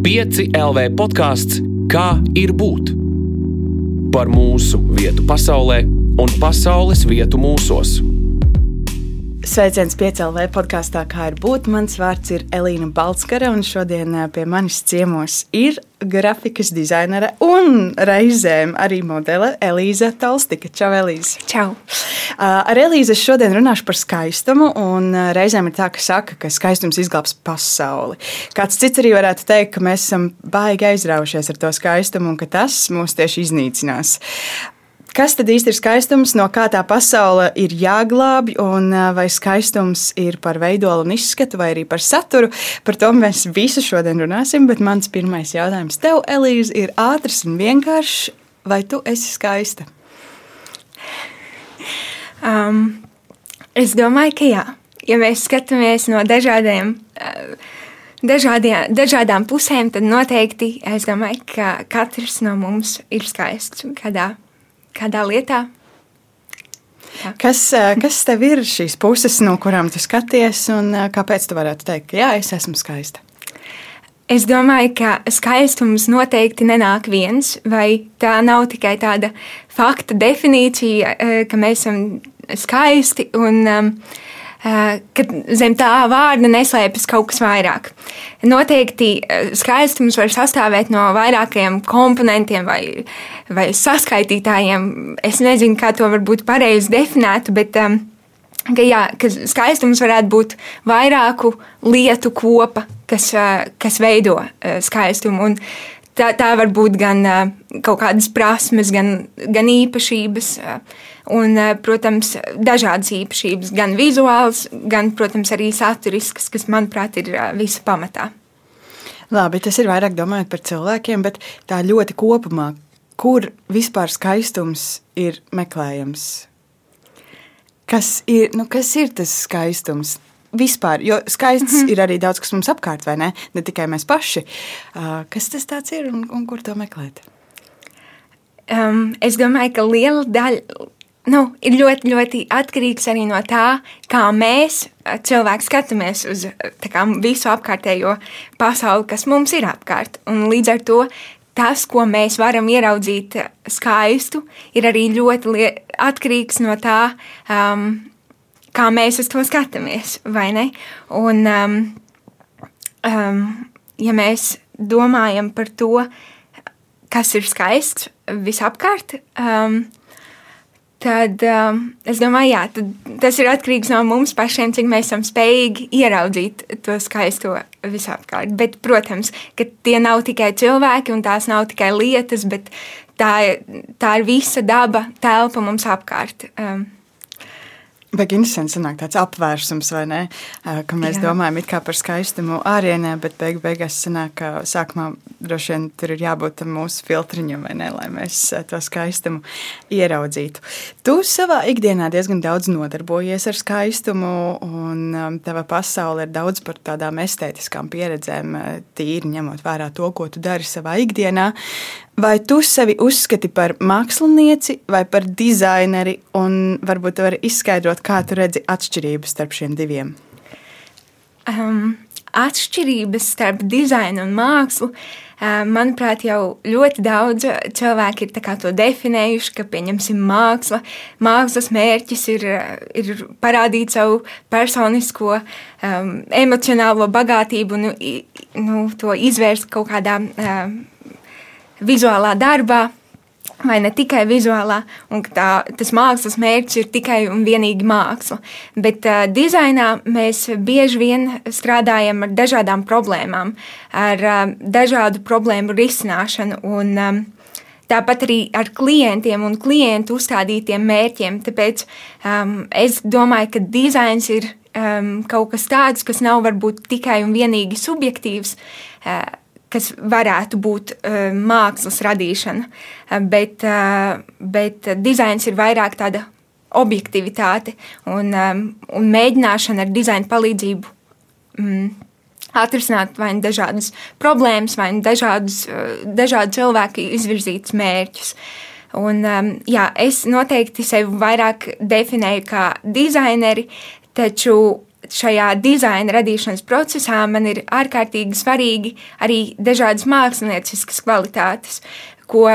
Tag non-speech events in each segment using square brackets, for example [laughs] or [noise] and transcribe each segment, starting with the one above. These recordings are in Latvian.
5 LV podkāsts Kā ir būt? Par mūsu vietu pasaulē un pasaules vietu mūsos. Sveiciens piecēlē podkāstā, kā ir būt. Mans vārds ir Elīna Balskara, un šodien pie manis ciemos ir grafikas dizainere un reizēm arī modele Elīza Talstika. Čau, Elīza! Čau! Ar Elīzi šodien runāšu par skaistumu, un reizēm ir tā, ka saka, ka skaistums izglābs pasauli. Kāds cits arī varētu teikt, ka mēs esam baigi aizraujušies ar to skaistumu un ka tas mūs tieši iznīcinās. Kas tad īsti ir skaistums, no kā tā pasaule ir jāglābj, un vai skaistums ir par veidolu un izskatu, vai arī par saturu? Par to mēs visu šodien runāsim, bet mans pirmais jautājums tev, Elīze, ir ātrs un vienkāršs. Vai tu esi skaista? Um, es domāju, ka jā. Ja mēs skatāmies no dažādiem, dažādiem, dažādām pusēm, tad noteikti es domāju, ka katrs no mums ir skaists kādā kādā lietā. Jā. Kas, kas tev ir šīs puses, no kurām tu skaties, un kāpēc tu varētu teikt, ka jā, es esmu skaista? Es domāju, ka skaistums noteikti nenāk viens, vai tā nav tikai tāda fakta definīcija, ka mēs esam skaisti un um, ka zem tā vārda neslēpjas kaut kas vairāk. Noteikti skaistums var sastāvēt no vairākiem komponentiem vai, vai saskaitītājiem. Es nezinu, kā to varbūt pareizi definētu, bet ka, jā, ka skaistums varētu būt vairāku lietu kopa, kas, kas veido skaistumu. Un tā, tā var būt gan kaut kādas prasmes, gan, gan īpašības Un, protams, dažādas īpašības, gan vizuāls, gan, protams, arī saturiskas, kas, manuprāt, ir visa pamatā. Labi, tas ir vairāk domājot par cilvēkiem, bet tā ļoti kopumā, kur vispār skaistums ir meklējams? Kas ir, nu, kas ir tas skaistums? Vispār, jo skaists mm -hmm. ir arī daudz, kas mums apkārt, vai ne? Ne tikai mēs paši. Uh, kas tas ir un, un kur to meklēt? Um, es domāju, ka liela daļa nu, ir ļoti, ļoti atkarīgs arī no tā, kā mēs cilvēki skatāmies uz kā, visu apkārtējo pasauli, kas mums ir apkārt. Un līdz ar to tas, ko mēs varam ieraudzīt skaistu, ir arī ļoti atkarīgs no tā, um, kā mēs uz to skatāmies. Un, um, um, ja mēs domājam par to, kas ir skaists visapkārt, um, tad um, es domāju, jā, tas ir atkarīgs no mums pašiem, cik mēs esam spējīgi ieraudzīt to skaisto visapkārt. Bet, protams, ka tie nav tikai cilvēki un tās nav tikai lietas, bet tā, tā ir visa daba, telpa mums apkārt. Um, Baigi interesanti sanāk tāds apvērsums, vai ne? Ka mēs Jā. domājam par skaistumu ārienē, bet beig beigās sanāk, ka sākumā droši vien tur ir jābūt mūsu filtriņam, vai ne, lai mēs to skaistumu ieraudzītu. Tu savā ikdienā diezgan daudz nodarbojies ar skaistumu, un tava pasaule ir daudz par tādām estētiskām pieredzēm, tīri ņemot vērā to, ko tu dari savā ikdienā. Vai tu sevi uzskati par mākslinieci vai par dizaineri, un varbūt tu vari izskaidrot, kā tu redzi atšķirības starp šiem diviem? Um, atšķirības starp dizainu un mākslu, um, manuprāt, jau ļoti daudz cilvēki ir to definējuši, ka, pieņemsim, māksla, mākslas mērķis ir, ir parādīt savu personisko, um, emocionālo bagātību, nu, nu, to izvērst kaut kādā. Um, vizuālā darbā. Vai ne tikai vizuālā, un tā, tas mākslas mērķis ir tikai un vienīgi māksla. Bet uh, dizainā mēs bieži vien strādājam ar dažādām problēmām, ar uh, dažādu problēmu risināšanu. Un, um, Tāpat arī ar klientiem un klientu uzstādītiem mērķiem. Tāpēc um, es domāju, ka dizains ir um, kaut kas tāds, kas nav varbūt tikai un vienīgi subjektīvs. Uh, kas varētu būt uh, mākslas radīšana, uh, bet, uh, bet dizains ir vairāk tāda objektivitāte un, um, un mēģināšana ar dizaina palīdzību um, atrisināt vai nu dažādas problēmas, vai nu dažādus, dažādu cilvēku izvirzītus mērķus. Un, um, jā, es noteikti sevi vairāk definēju kā dizaineri, taču šajā dizaina radīšanas procesā man ir ārkārtīgi svarīgi arī dažādas mākslinieciskas kvalitātes, ko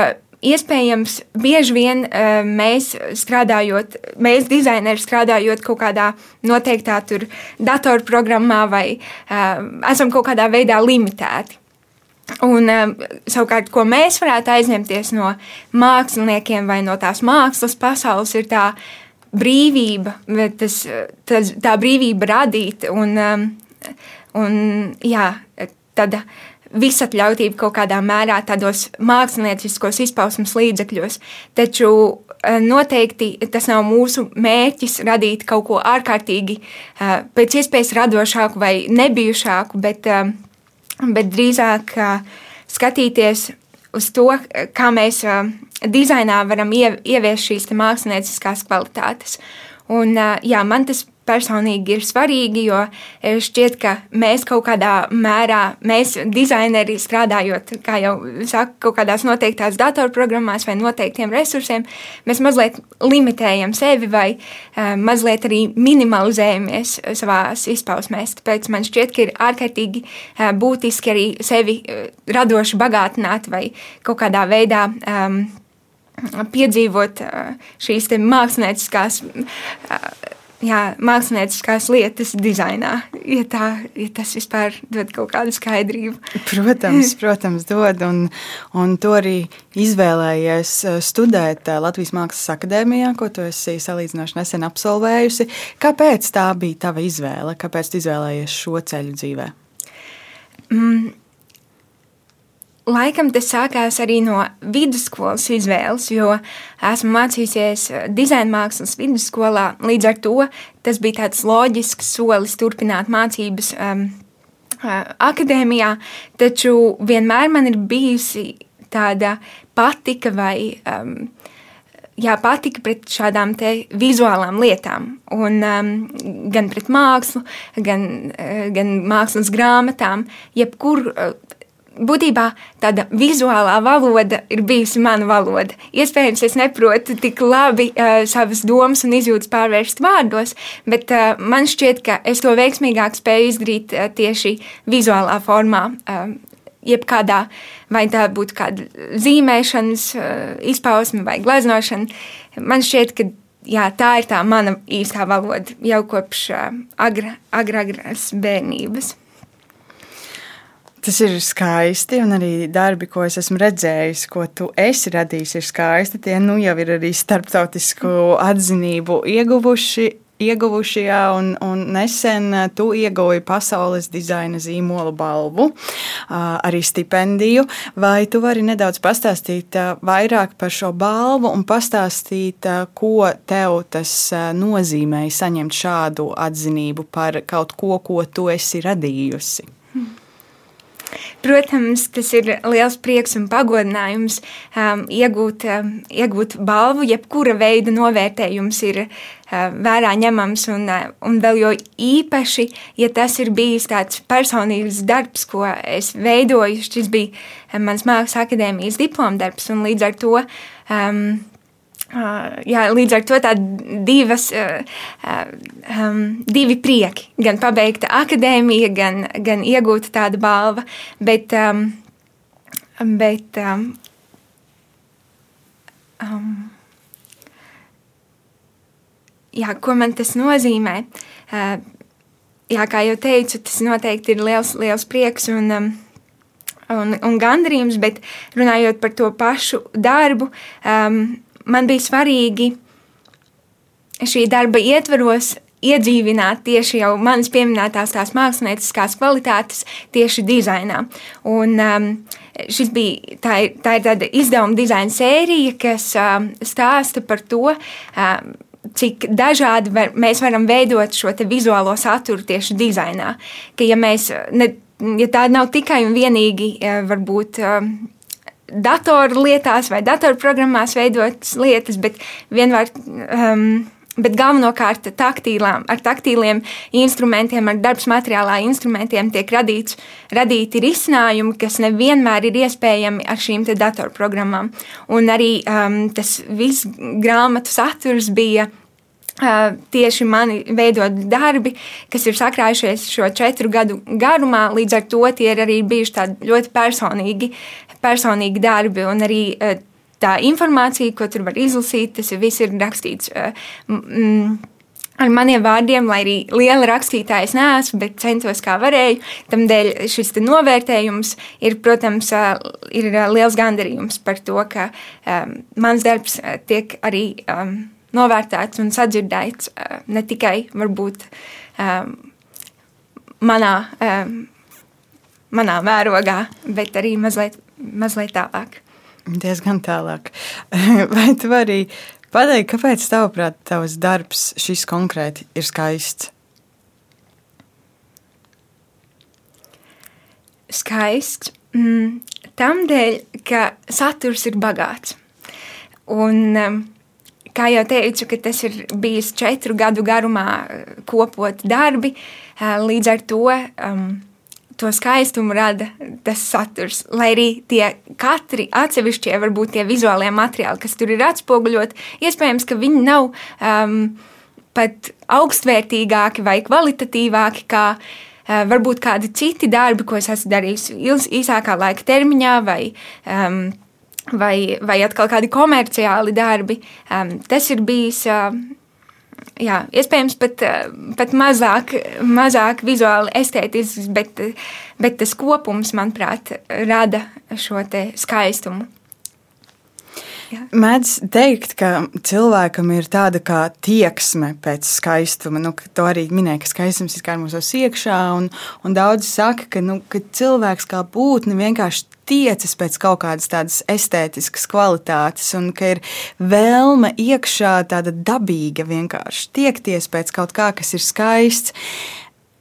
iespējams bieži vien uh, mēs strādājot, mēs dizaineri strādājot kaut kādā noteiktā datorprogrammā vai uh, esam kaut kādā veidā limitēti. Un, um, savukārt, ko mēs varētu aizņemties no māksliniekiem vai no tās mākslas pasaules, ir tā brīvība, tas, tas, tā brīvība radīt un, um, un jā, tāda visatļautība kaut kādā mērā tādos mākslinieckos izpausmes līdzekļos. Taču uh, noteikti tas nav mūsu mērķis radīt kaut ko ārkārtīgi uh, pēc iespējas radošāku vai nebijušāku, bet uh, bet drīzāk skatīties uz to, kā mēs dizainā varam ieviest šīs mākslinieckās kvalitātes. Un, jā, man tas personīgi ir svarīgi, jo e, šķiet, ka mēs kaut kādā mērā, mēs dizaineri strādājot, kā jau saka, kaut kādās noteiktās datorprogrammās vai noteiktiem resursiem, mēs mazliet limitējam sevi vai uh, mazliet arī minimalizējamies savās izpausmēs. Tāpēc man šķiet, ka ir ārkārtīgi uh, būtiski arī sevi radoši bagātināt vai kaut kādā veidā um, piedzīvot šīs mākslinieckās jā, mākslinieckās lietas dizainā, ja, tā, ja tas vispār dod kaut kādu skaidrību. Protams, [laughs] protams dod, un, un to arī izvēlējies eh, studēt eh, Latvijas Mākslas akadēmijā, ko tu esi salīdzinoši nesen absolvējusi. Kāpēc tā bija tava izvēle? Kāpēc tu izvēlējies šo ceļu dzīvē? Mm Laikam tas sākās arī no vidusskolas izvēles, jo esmu mācījusies eh, dizaina mākslas vidusskolā. Līdz ar to tas bija tāds loģisks solis turpināt mācības um, akadēmijā, taču vienmēr man ir bijusi tāda patika vai um, jā, patika pret šādām vizuālām lietām. Un, um, gan pret mākslu, gan, uh, gan mākslas grāmatām, jebkur uh, būtībā tāda vizuālā valoda ir bijusi mana valoda. Iespējams, es neprotu tik labi uh, savas domas un izjūtas pārvērst vārdos, bet uh, man šķiet, ka es to veiksmīgāk spēju izdarīt uh, tieši vizuālā formā. Uh, Jebkādā, vai tā būtu kāda zīmēšanas uh, izpausme vai gleznošana, man šķiet, ka jā, tā ir tā mana īstā valoda jau kopš uh, agra, agra, agras bērnības. Tas ir skaisti, un arī darbi, ko es esmu redzējis, ko tu esi radījis, ir skaisti. Tie nu jau ir arī starptautisku atzinību ieguvuši. Ieguvuši, jā, un, un nesen tu ieguvi pasaules dizaina zīmola balvu, arī stipendiju. Vai tu vari nedaudz pastāstīt vairāk par šo balvu un pastāstīt, ko tev tas nozīmēja saņemt šādu atzinību par kaut ko, ko tu esi radījusi? Protams, tas ir liels prieks un pagodinājums um, iegūt, um, iegūt balvu. Jebkura veida novērtējums ir uh, vērā ņemams, un, uh, un vēl jo īpaši, ja tas ir bijis tāds personīgs darbs, ko es veidoju. Šis bija um, mans mākslas akadēmijas diplomdarbs, un līdz ar to um, jā, līdz ar to divas, uh, um, divi prieki. Gan pabeigta akadēmija, gan, gan iegūta tāda balva. Bet, um, bet um, um, jā, ko man tas nozīmē? Uh, jā, kā jau teicu, tas noteikti ir liels, liels prieks un, um, un, un gandarījums, bet runājot par to pašu darbu. Um, man bija svarīgi šī darba ietvaros iedzīvināt tieši jau manas pieminētās tās mākslinieckās kvalitātes tieši dizainā. Un, um, šis bija tā ir, tā ir tāda izdevuma dizaina sērija, kas um, stāsta par to, um, cik dažādi var, mēs varam veidot šo vizuālo saturu tieši dizainā. Ka, ja, mēs, ne, ja tā nav tikai un vienīgi varbūt um, datorlietās vai datorprogrammās veidotas lietas, bet vienmēr. Um, Bet galvenokārt taktīlām, ar taktīliem instrumentiem, ar darbs materiālā instrumentiem tiek radīts, radīti risinājumi, kas nevienmēr ir iespējami ar šīm datorprogrammām. Un arī um, tas viss grāmatu saturs bija tieši mani veidot darbi, kas ir sakrājušies šo četru gadu garumā. Līdz ar to tie ir arī bijuši ļoti personīgi, personīgi darbi un arī tā informācija, ko tur var izlasīt, tas viss ir rakstīts. Mm, ar maniem vārdiem, lai arī liela rakstītāja neesmu, bet centos kā varēju. Tādēļ šis novērtējums ir, protams, ir liels gandarījums par to, ka um, mans darbs tiek arī um, novērtēts un sadzirdēts uh, ne tikai varbūt um, manā, um, manā mērogā, bet arī mazliet, mazliet tālāk. Diezgan tālāk. [laughs] Vai tu vari pateikt, kāpēc tavuprāt tavs darbs šis konkrēti ir skaists? Skaists. Mm, tam dēļ, ka saturs ir bagāts. Un, um, kā jau teicu, tas ir bijis četru gadu garumā kopot darbi. Līdz ar to um, to skaistumu rada tas saturs. Lai arī tie katri atsevišķie, varbūt tie vizuālie materiāli, kas tur ir atspoguļot, iespējams, ka viņi nav um, pat augstvērtīgāki vai kvalitatīvāki kā uh, varbūt kādi citi darbi, ko es esmu darījis īsākā laika termiņā vai um, vai, vai atkal kādi komerciāli darbi. Um, tas ir bijis. Uh, jā, iespējams, pat, pat mazāk, mazāk vizuāli estētisks, bet, bet tas kopums, manuprāt, rada šo skaistumu. Jā. Mēdz teikt, ka cilvēkam ir tāda kā tieksme pēc skaistuma. Nu, to arī minēja, ka skaistums ir mūsos iekšā. Un, un daudzi saka, ka, nu, ka cilvēks kā būtne vienkārši tiecas pēc kaut kādas tādas estētiskas kvalitātes, un ka ir vēlme iekšā tāda dabīga vienkārši tiekties pēc kaut kā, kas ir skaists.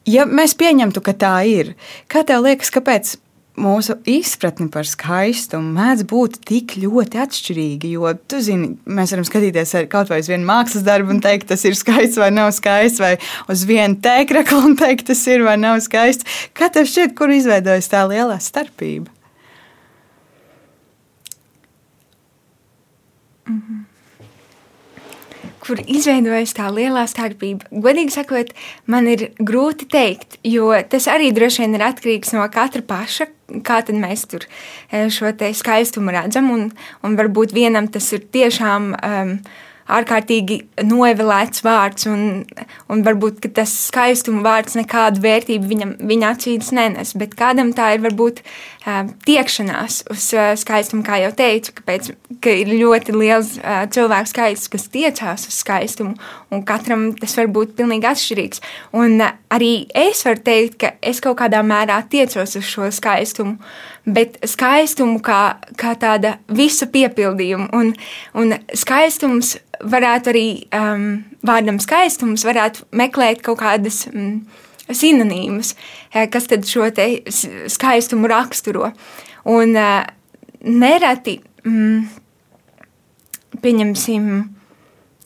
Ja mēs pieņemtu, ka tā ir, kā tev liekas, kāpēc mūsu izpratne par skaistumu mēdz būt tik ļoti atšķirīga. Jo, tu zini, mēs varam skatīties kaut vai uz vienu mākslas darbu un teikt, tas ir skaists vai nav skaists, vai uz vienu tēkraklu un teikt, tas ir vai nav skaists. Kā tev šķiet, kur izveidojas tā lielā starpība? Mm -hmm kur izveidojas tā lielā starpība. Godīgi sakot, man ir grūti pateikt, jo tas arī droši vien ir atkarīgs no katra paša. Kā mēs tur eh, šo skaistumu redzam, un, un varbūt vienam tas ir tiešām um, ārkārtīgi noevilēts vārds, un, un varbūt tas skaistuma vārds nekādu vērtību viņam, viņa acīs nenes. Bet kādam tā ir varbūt uh, tiekšanās uz uh, skaistumu, kā jau teicu, kāpēc, ka ir ļoti liels uh, cilvēku skaits, kas tiecās uz skaistumu, un katram tas var būt pilnīgi atšķirīgs. Un uh, arī es varu teikt, ka es kaut kādā mērā tiecos uz šo skaistumu, bet skaistumu kā, kā tāda visa piepildījuma, un, un skaistums varētu arī um, vārdam skaistums, varētu meklēt kaut kādas um, sinonīmas, eh, kas tad šo skaistumu raksturo. Un uh, nereti, um, pieņemsim,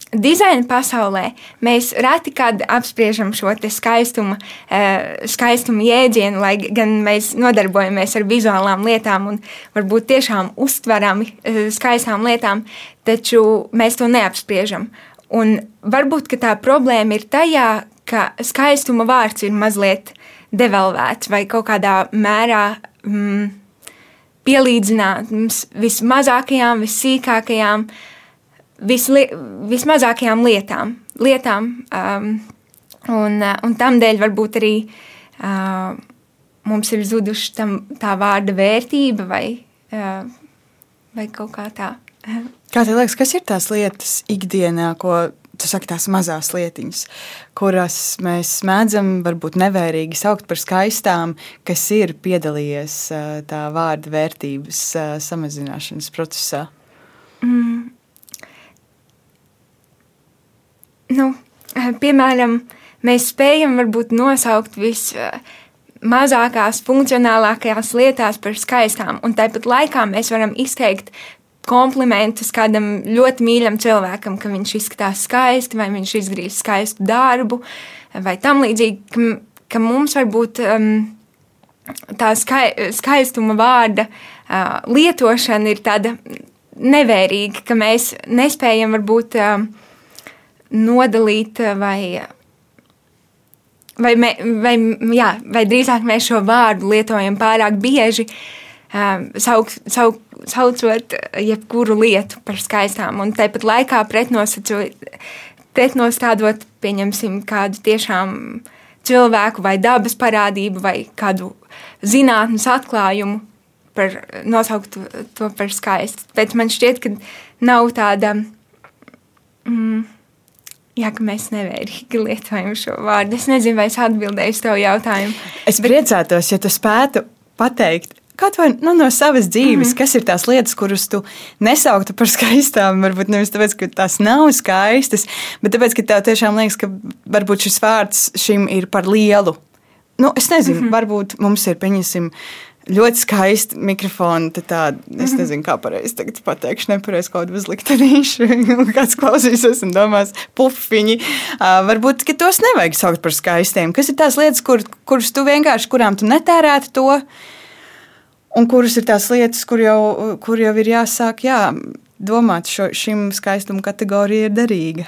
Dizaina pasaulē mēs reti kad apspriežam šo skaistumu, eh, skaistumu jēdzienu, lai gan mēs nodarbojamies ar vizuālām lietām un varbūt tiešām uztverami eh, skaistām lietām, taču mēs to neapspriežam. Un varbūt tā problēma ir tajā, ka skaistuma vārds ir mazliet devalvēts vai kaut kādā mērā mm, pielīdzināms vismazākajām, vissīkākajām uh, visli, vismazākajām lietām. lietām um, un, uh, un tam dēļ varbūt arī uh, mums ir zuduši tam, tā vārda vērtība vai, uh, vai kaut kā tā. [laughs] Kā tev liekas, kas ir tās lietas ikdienā, ko tu saki, tās mazās lietiņas, kuras mēs mēdzam varbūt nevērīgi saukt par skaistām, kas ir piedalījies uh, tā vārda vērtības uh, samazināšanas procesā? Mm. nu, eh, piemēram, mēs spējam varbūt nosaukt vismazākās, funkcionālākajās lietās par skaistām, un tāpat laikā mēs varam izteikt komplimentus kādam ļoti mīļam cilvēkam, ka viņš izskatās skaisti, vai viņš izdarīs skaistu darbu, vai tam līdzīgi, ka, ka mums varbūt um, tā skai, skaistuma vārda uh, lietošana ir tāda nevērīga, ka mēs nespējam varbūt. Uh, nodalīt vai vai, me, vai, jā, vai drīzāk mēs šo vārdu lietojam pārāk bieži, sauk, sauk, saucot jebkuru lietu par skaistām, un tāpat laikā pretnostādot, pieņemsim, kādu tiešām cilvēku vai dabas parādību vai kādu zinātnes atklājumu. Par, nosaukt to, to par skaistu. Pēc man šķiet, ka nav tāda mm, Jā, ka mēs nevērīgi [laughs] lietojam šo vārdu. Es nezinu, vai es atbildēju uz tavu jautājumu. Es bet... priecātos, ja tu spētu pateikt. Kaut vai nu, no savas dzīves, mm -hmm. kas ir tās lietas, kuras tu nesauktu par [laughs] skaistām. Varbūt nevis tāpēc, ka tās nav skaistas, bet tāpēc, ka tev tiešām liekas, ka varbūt šis vārds šim ir par lielu. Nu, es nezinu, mm -hmm. varbūt mums ir, pieņemsim, uh, ļoti skaisti mikrofoni. Tā, es mhm. nezinu, kā pareizi tagad pateikšu, nepareizi kaut kādu uzliktenīšu. [laughs] Kāds klausīsies un domās, pufiņi. Uh, varbūt, ka tos nevajag saukt par skaistiem. Kas ir tās lietas, kur, kuras tu vienkārši, kurām tu netērētu to, un kuras ir tās lietas, kur jau, kur jau ir jāsāk jā, domāt, šo, šim skaistuma kategorijai ir derīga.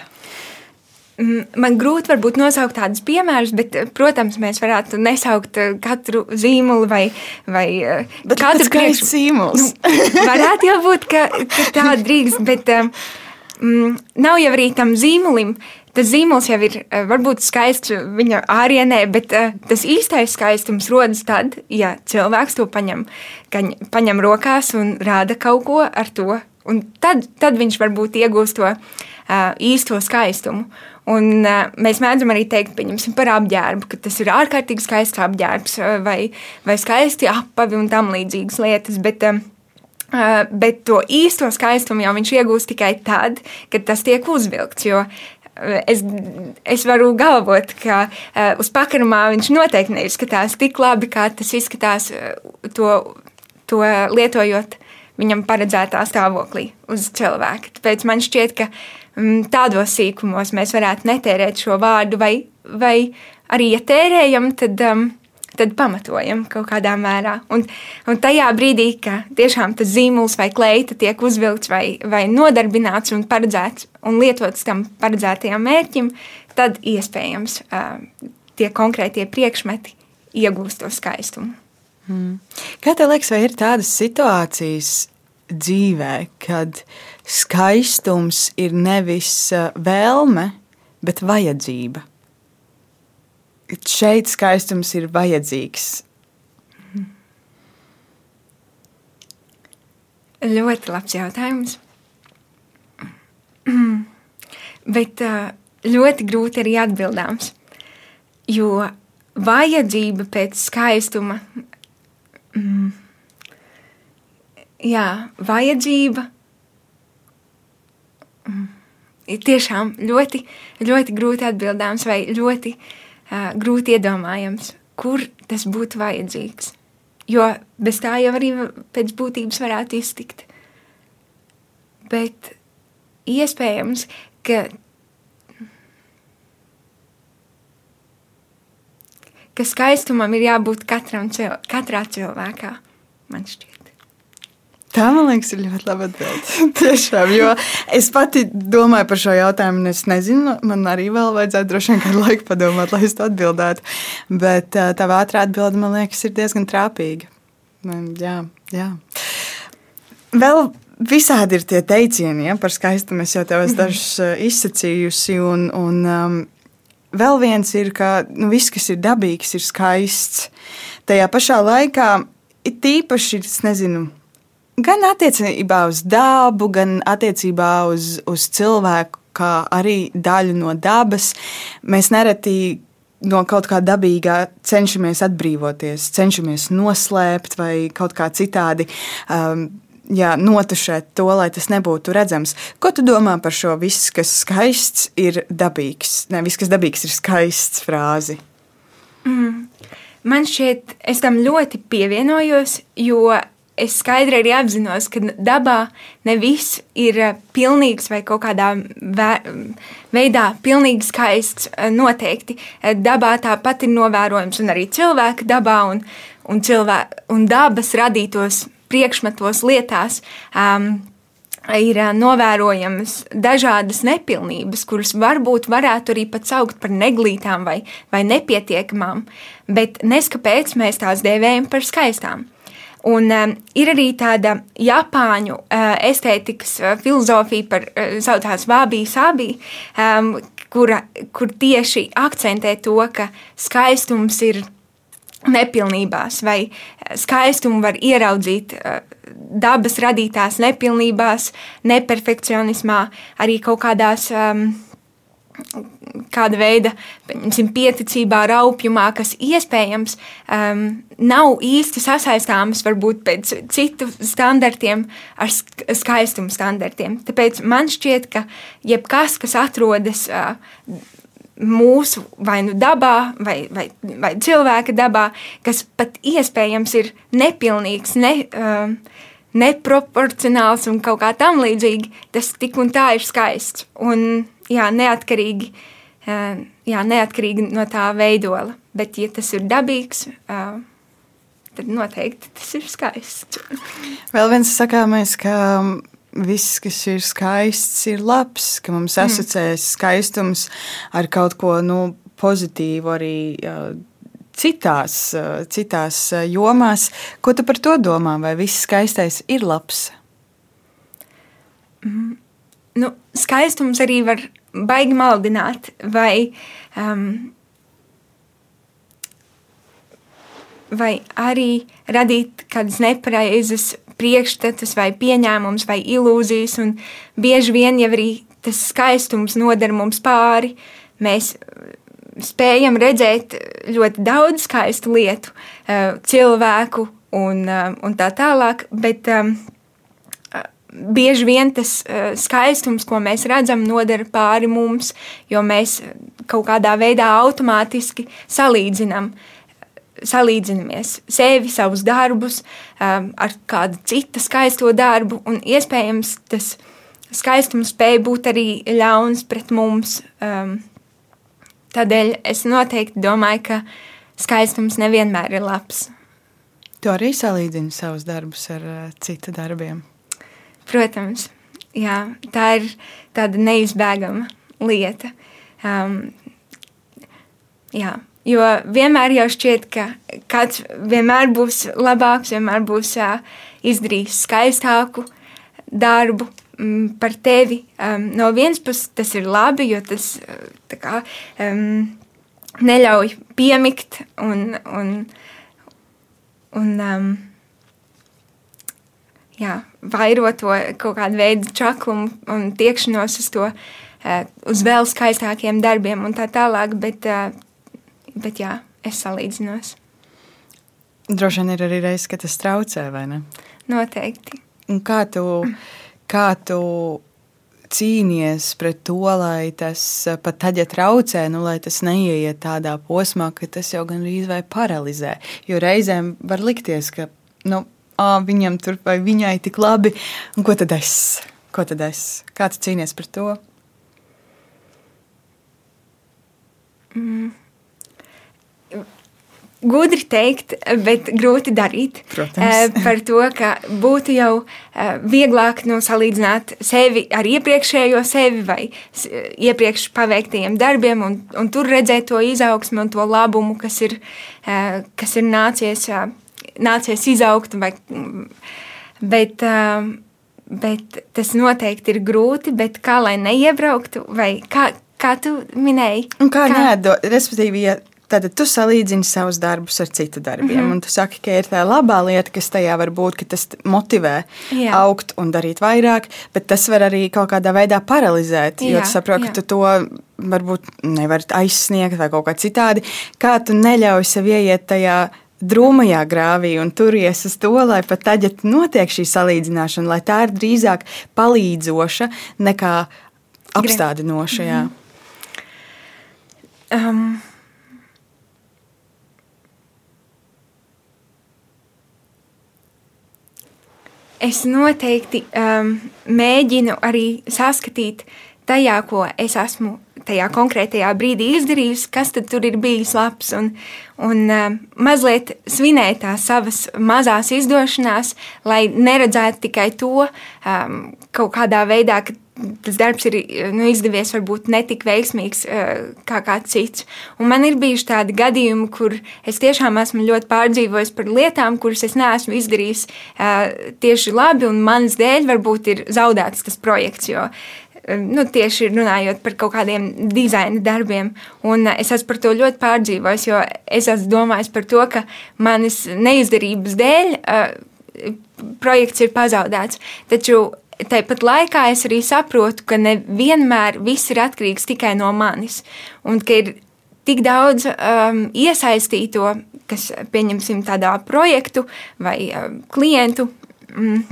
Mm, man grūti varbūt nosaukt tādus piemērus, bet, eh, protams, mēs varētu nesaukt eh, katru zīmolu vai, vai eh, bet katru priekš... zīmolu. Nu, varētu jau būt, ka, ka tā drīkst, bet mm, nav jau arī tam zīmolim. Tas zīmols jau ir varbūt skaists viņa ārienē, bet uh, tas īstais skaistums rodas tad, ja cilvēks to paņem, paņem rokās un rāda kaut ko ar to. Un tad, tad viņš varbūt iegūst to uh, īsto skaistumu. Un, uh, mēs mēdzam arī teikt par apģērbu, ka tas ir ārkārtīgi skaists apģērbs vai, vai skaisti apavi un tam līdzīgas lietas. Bet, uh, bet to īsto skaistumu jau viņš iegūst tikai tad, kad tas tiek uzvilkts. Jo es, es varu galvot, ka uh, uz pakarumā viņš noteikti neizskatās tik labi, kā tas izskatās to, to lietojot viņam paredzētā stāvoklī uz cilvēka. Tāpēc man šķiet, ka tādos sīkumos mēs varētu netērēt šo vārdu, vai, vai arī, ja tērējam, tad, um, tad pamatojam kaut kādā mērā. Un, un tajā brīdī, kad tiešām tas zīmols vai kleita tiek uzvilkts vai, vai nodarbināts un paredzēts un lietots tam paredzētajam mērķim, tad iespējams uh, tie konkrētie priekšmeti iegūst to skaistumu. Hmm. Kā tev liekas, vai ir tādas situācijas dzīvē, kad skaistums ir nevis eh, vēlme, bet vajadzība. Šeit skaistums ir vajadzīgs. Ļoti labs jautājums. [clears throat] Bet eh, ļoti grūti arī atbildāms. Jo vajadzība pēc skaistuma, mm, jā, vajadzība ir tiešām ļoti, ļoti grūti atbildāms vai ļoti uh, grūti iedomājams, kur tas būtu vajadzīgs. Jo bez tā jau arī pēc būtības varētu iztikt. Bet iespējams, ka, ka skaistumam ir jābūt katram, katrā cilvēkā, man šķiet. Tā, man liekas, ir ļoti laba atbilde. [laughs] Tiešām, jo es pati domāju par šo jautājumu, un es nezinu, man arī vēl vajadzētu droši vien kādu laiku padomāt, lai es to atbildētu. Bet tā ātrā atbilde, man liekas, ir diezgan trāpīga. Jā, jā. Vēl visādi ir tie teicieni ja, par skaistumu. Es jau tev esmu dažus izsacījusi. Un, un, um, vēl viens ir, ka nu, viss, kas ir dabīgs, ir skaists. Tajā pašā laikā ir tīpaši, es nezinu, Gan attiecībā uz dabu, gan attiecībā uz, uz cilvēku, kā arī daļu no dabas. Mēs nereti no kaut kā dabīgā cenšamies atbrīvoties, cenšamies noslēpt vai kaut kā citādi. Um, jā, notušēt to, lai tas nebūtu redzams. Ko tu domā par šo viss, kas skaists, ir dabīgs? Nē, viss, kas dabīgs, ir skaists frāzi. Mm. Man šķiet, es tam ļoti pievienojos, jo es skaidri arī apzinos, ka dabā ne viss ir eh, pilnīgs vai kaut kādā veidā pilnīgi skaists. Eh, noteikti eh, dabā tāpat ir novērojams, un arī cilvēka dabā un, un, cilvē, un dabas radītos priekšmetos, lietās. Um, ir novērojamas dažādas nepilnības, kuras varbūt varētu arī pat saukt par neglītām vai, vai nepietiekamām, bet neskapēc mēs tās dēvējam par skaistām. Un um, ir arī tāda japāņu uh, estētikas uh, filozofija, par uh, saucās Vābī Sābī, um, kura, kur tieši akcentē to, ka skaistums ir nepilnībās, vai skaistumu var ieraudzīt uh, dabas radītās nepilnībās, neperfekcionismā, arī kaut kādās um, kāda veida pieticībā, raupjumā, kas iespējams um, nav īsti sasaistāmas varbūt pēc citu standartiem ar skaistumu standartiem. Tāpēc man šķiet, ka jebkas, kas atrodas uh, mūsu vai nu dabā, vai, vai, vai cilvēka dabā, kas pat iespējams ir nepilnīgs, ne, um, neproporcionāls un kaut kā tam līdzīgi, tas tik un tā ir skaists. Un, jā, neatkarīgi, jā, neatkarīgi no tā veidola. Bet, ja tas ir dabīgs, tad noteikti tas ir skaists. Vēl viens sakāmais, ka viss, kas ir skaists, ir labs, ka mums mm. asociēs skaistums ar kaut ko nu, pozitīvu arī. Citās, citās jomās, ko tu par to domā? Vai viss skaistais ir labs? Mm, nu, skaistums arī var baigi maldināt, vai, um, vai arī radīt kādas nepareizas priekšstatus, vai pieņēmums, vai ilūzijas, un bieži vien jau arī tas skaistums nodara mums pāri. Mēs uh, spējam redzēt ļoti daudz skaistu lietu, uh, cilvēku un, uh, un tā tālāk, bet um, bieži vien tas skaistums, ko mēs redzam, nodara pāri mums, jo mēs kaut kādā veidā automātiski salīdzinām salīdzinamies sevi, savus darbus um, ar kādu citu skaisto darbu, un iespējams tas skaistums spēja būt arī ļauns pret mums. Um, tādēļ es noteikti domāju, ka skaistums nevienmēr ir labs. Tu arī salīdzini savus darbus ar uh, citu darbiem. Protams, jā, tā ir tāda neizbēgama lieta. Um, jā, Jo vienmēr jau šķiet, ka kāds vienmēr būs labāks, vienmēr būs uh, izdarījis skaistāku darbu um, par tevi. Um, no vienas puses tas ir labi, jo tas kā, um, neļauj piemikt un, un, un um, jā, vairo to kaut kādu veidu čaklumu un tiekšanos uz to, uh, uz vēl skaistākiem darbiem un tā tālāk. Bet, uh, bet jā, es salīdzinos. Droši vien ir arī reizes, kad tas traucē, vai ne? Noteikti. Un kā tu, kā tu cīnies pret to, lai tas pat tad, ja traucē, nu, lai tas neieiet tādā posmā, ka tas jau gandrīz vai paralizē. Jo reizēm var likties, ka nu, viņam tur vai viņai tik labi, un ko tad es? Ko tad es? Kā tu cīnies pret to? Mm gudri teikt, bet grūti darīt. Protams. Par to, ka būtu jau vieglāk nu, salīdzināt sevi ar iepriekšējo sevi vai iepriekš paveiktajiem darbiem, un, un tur redzēt to izaugsmu un to labumu, kas ir, kas ir nācies, nācies izaugt. Vai, bet, bet tas noteikti ir grūti, bet kā lai neiebrauktu, vai kā, kā tu minēji? Un kā, kā? neatdot, respektīvi, ja Tad tu salīdzini savus darbus ar citu darbiem, mm -hmm. un tu saki, ka ir tā labā lieta, kas tajā var būt, ka tas motivē jā. augt un darīt vairāk, bet tas var arī kaut kādā veidā paralizēt. Jā, jo tu saproti, ka tu to varbūt nevari aizsniegt vai kaut kā citādi. Kā tu neļauj sev ieiet tajā drūmajā grāvī un turies uz to, lai pat tad, ja notiek šī salīdzināšana, lai tā ir drīzāk palīdzoša nekā apstādinoša. -hmm. um. es noteikti um, mēģinu arī saskatīt tajā, ko es esmu tajā konkrētajā brīdī izdarījusi, kas tur ir bijis labs. Un, un uh, mazliet svinēt tās savas mazās izdošanās, lai neredzētu tikai to um, kaut kādā veidā, ka tas darbs ir nu, izdevies varbūt ne tik veiksmīgs kā kāds cits. Un man ir bijuši tādi gadījumi, kur es tiešām esmu ļoti pārdzīvojis par lietām, kuras es neesmu izdarījis tieši labi, un manas dēļ varbūt ir zaudēts tas projekts. Jo, nu, tieši runājot par kaut kādiem dizaina darbiem. Un es esmu par to ļoti pārdzīvojis, jo es esmu domājis par to, ka manas neizdarības dēļ uh, projekts ir pazaudēts. Taču tāpat laikā es arī saprotu, ka nevienmēr viss ir atkarīgs tikai no manis. Un ka ir tik daudz um, iesaistīto, kas, pieņemsim, tādā projektu vai um, klientu. Mm,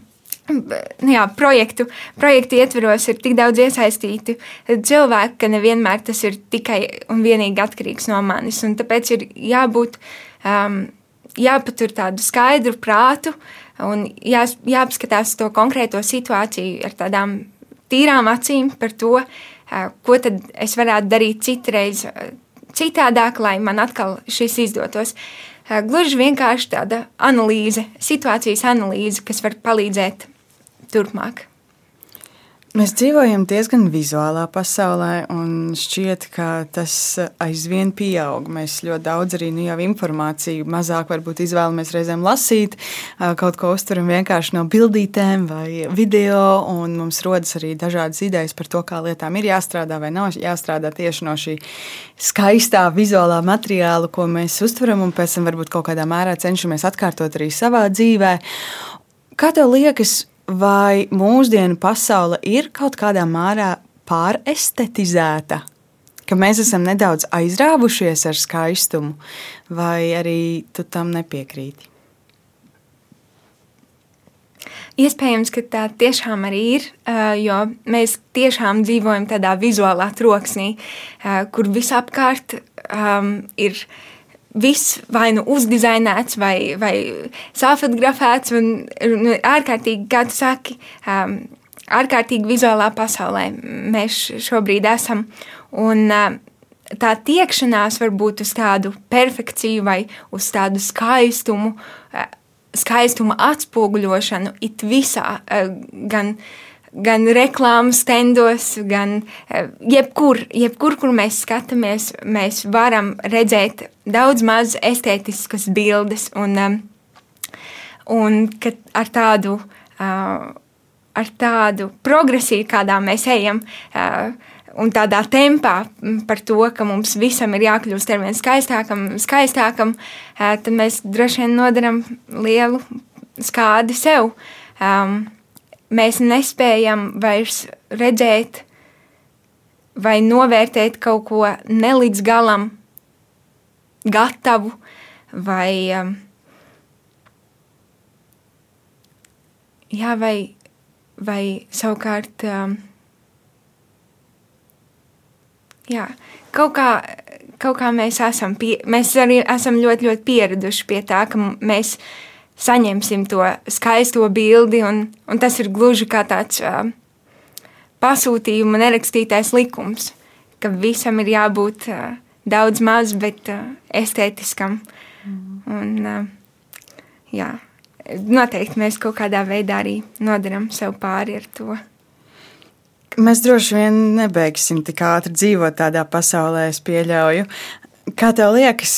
jā, projektu, projektu ietveros ir tik daudz iesaistīti cilvēki, ka nevienmēr tas ir tikai un vienīgi atkarīgs no manis. Un tāpēc ir jābūt, um, jāpatur tādu skaidru prātu un jā, jāapskatās to konkrēto situāciju ar tādām tīrām acīm par to, uh, ko tad es varētu darīt citreiz uh, citādāk, lai man atkal šis izdotos. Uh, gluži vienkārši tāda analīze, situācijas analīze, kas var palīdzēt turpmāk. Mēs dzīvojam diezgan vizuālā pasaulē, un šķiet, ka tas aizvien pieaug. Mēs ļoti daudz arī nu, informāciju, mazāk varbūt izvēlamies reizēm lasīt, kaut ko uztveram vienkārši no bildītēm vai video, un mums rodas arī dažādas idejas par to, kā lietām ir jāstrādā vai nav jāstrādā tieši no šī skaistā vizuālā materiāla, ko mēs uztveram, un pēc tam varbūt kaut kādā mērā cenšamies atkārtot arī savā dzīvē. Kā tev liekas, vai mūsdienu pasaule ir kaut kādā mērā pārestetizēta? Ka mēs esam nedaudz aizrāvušies ar skaistumu, vai arī tu tam nepiekrīti? Iespējams, ka tā tiešām arī ir, jo mēs tiešām dzīvojam tādā vizuālā troksnī, kur visapkārt um, ir ielikās viss vai nu uzdizainēts, vai, vai sāfotografēts, un nu, ārkārtīgi, kā tu saki, um, ārkārtīgi vizuālā pasaulē mēs šobrīd esam. Un, uh, tā tiekšanās var būt uz tādu perfekciju vai uz tādu skaistumu, uh, skaistuma atspoguļošanu it visā, uh, gan uh, gan reklāmas stendos, gan eh, jebkur, jebkur, kur mēs skatāmies, mēs varam redzēt daudz maz estētiskas bildes. Un, eh, un ar tādu, eh, ar tādu progresiju, kādā mēs ejam, un tādā tempā par to, ka mums visam ir jākļūst ar vien skaistākam, skaistākam, tad mēs droši vien nodaram lielu skādi sev. Um, mēs nespējam vairs redzēt vai novērtēt kaut ko ne līdz galam gatavu, vai, um, jā, vai, vai savukārt um, jā, kaut kā. Kaut kā mēs esam, pie, mēs arī esam ļoti, ļoti pieraduši pie tā, ka mēs saņemsim to skaisto bildi, un, un tas ir gluži kā tāds uh, pasūtījuma nerakstītais likums, ka visam ir jābūt uh, daudz maz, bet uh, estētiskam. Mm. Un, jā, noteikti mēs kaut kādā veidā arī nodaram sev pāri ar to. Mēs droši vien nebeigsim tik ātri dzīvot tādā pasaulē, es pieļauju. Kā tev liekas,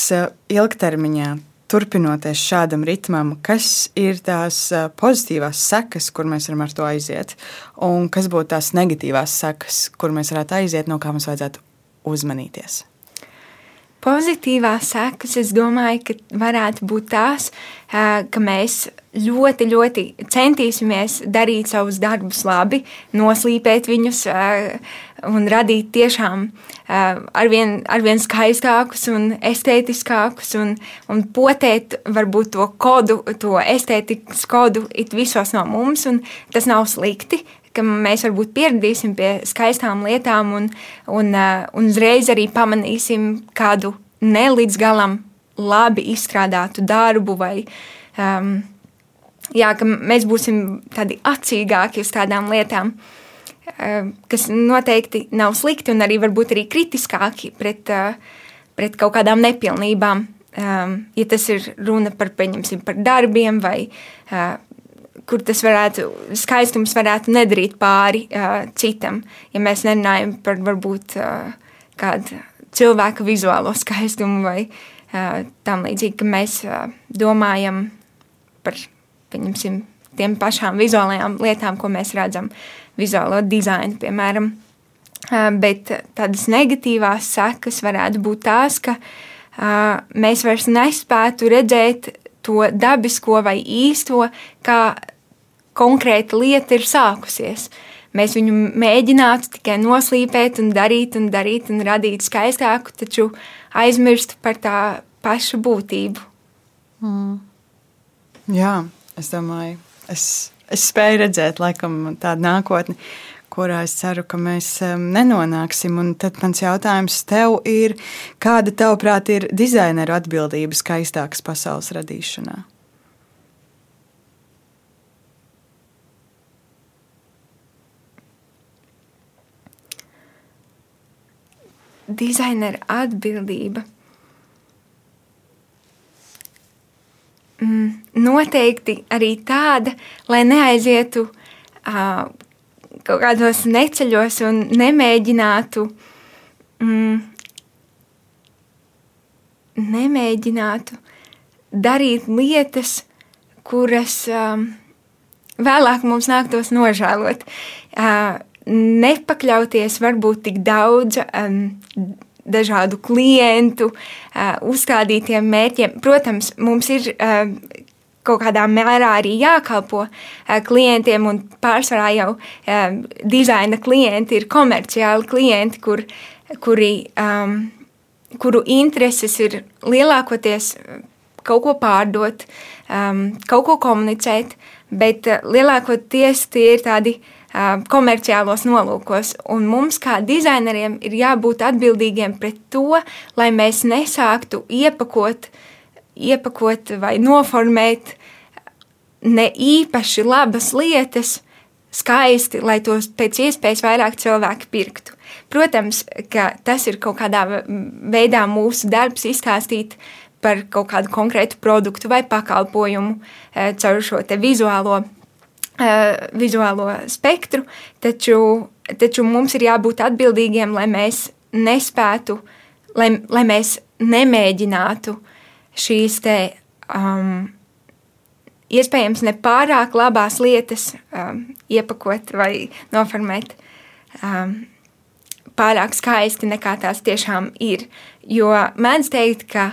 ilgtermiņā turpinoties šādam ritmam, kas ir tās pozitīvās sekas, kur mēs varam ar to aiziet, un kas būtu tās negatīvās sekas, kur mēs varētu aiziet, no kā mums vajadzētu uzmanīties. Pozitīvās sekas, es domāju, ka varētu būt tās, ka mēs ļoti, ļoti centīsimies darīt savus darbus labi, noslīpēt viņus un radīt tiešām arvien, arvien skaistākus un estētiskākus un, un potēt varbūt to kodu, to estētikas kodu it visos no mums, un tas nav slikti, mēs varbūt pieradīsim pie skaistām lietām un, un, un uzreiz arī pamanīsim kādu ne līdz galam labi izstrādātu darbu vai um, jā, ka mēs būsim tādi acīgāki uz tādām lietām. Kas noteikti nav slikti un arī varbūt arī kritiskāki pret, pret kaut kādām nepilnībām. Ja tas ir runa par, par darbiem vai kur tas varētu, skaistums varētu nedarīt pāri uh, citam. Ja mēs nerunājam par varbūt kādu cilvēka vizuālo skaistumu vai tam līdzīgi, ka mēs domājam par, pieņemsim, tiem pašām vizuālajām lietām, ko mēs redzam vizuālo dizainu, piemēram. Bet tādas negatīvās sekas varētu būt tās, ka mēs vairs nespētu redzēt to dabisko vai īsto, kā konkrēta lieta ir sākusies. Mēs viņu mēģinātu tikai noslīpēt, un darīt, un darīt, un radīt skaistāku, taču aizmirst par tā pašu būtību. Mm. Jā, es domāju, es, es spēju redzēt laikam, tādu nākotni, kurā es ceru, ka mēs um, nenonāksim. Un tad mans jautājums tev ir, kāda tavuprāt ir dizaineru atbildība skaistākas pasaules radīšanā? dizainera atbildība. Mm, noteikti arī tāda, lai neaizietu uh, kaut kādos neceļos un nemēģinātu, mm, nemēģinātu darīt lietas, kuras um, vēlāk mums nāktos nožēlot. Uh, nepakļauties varbūt tik daudz um, dažādu klientu, uzstādītiem mērķiem. Protams, mums ir kaut kādā mērā arī jākalpo klientiem, un pārsvarā jau dizaina klienti ir komerciāli klienti, kur, kuri, um, kuru intereses ir lielākoties kaut ko pārdot, um, kaut ko komunicēt, bet lielākoties tie ir tādi uh, komerciālos nolūkos. Un mums, kā dizaineriem, ir jābūt atbildīgiem pret to, lai mēs nesāktu iepakot, iepakot vai noformēt ne īpaši labas lietas, skaisti, lai tos pēc iespējas vairāk cilvēki pirktu. Protams, ka tas ir kaut kādā veidā mūsu darbs izstāstīt par kaut kādu konkrētu produktu vai pakalpojumu caur šo vizuālo vizuālo spektru, taču, taču mums ir jābūt atbildīgiem, lai mēs nespētu, lai, lai mēs nemēģinātu šīs te um, iespējams nepārāk labās lietas um, iepakot vai noformēt um, pārāk skaisti nekā tās tiešām ir. Jo mēdz teikt, ka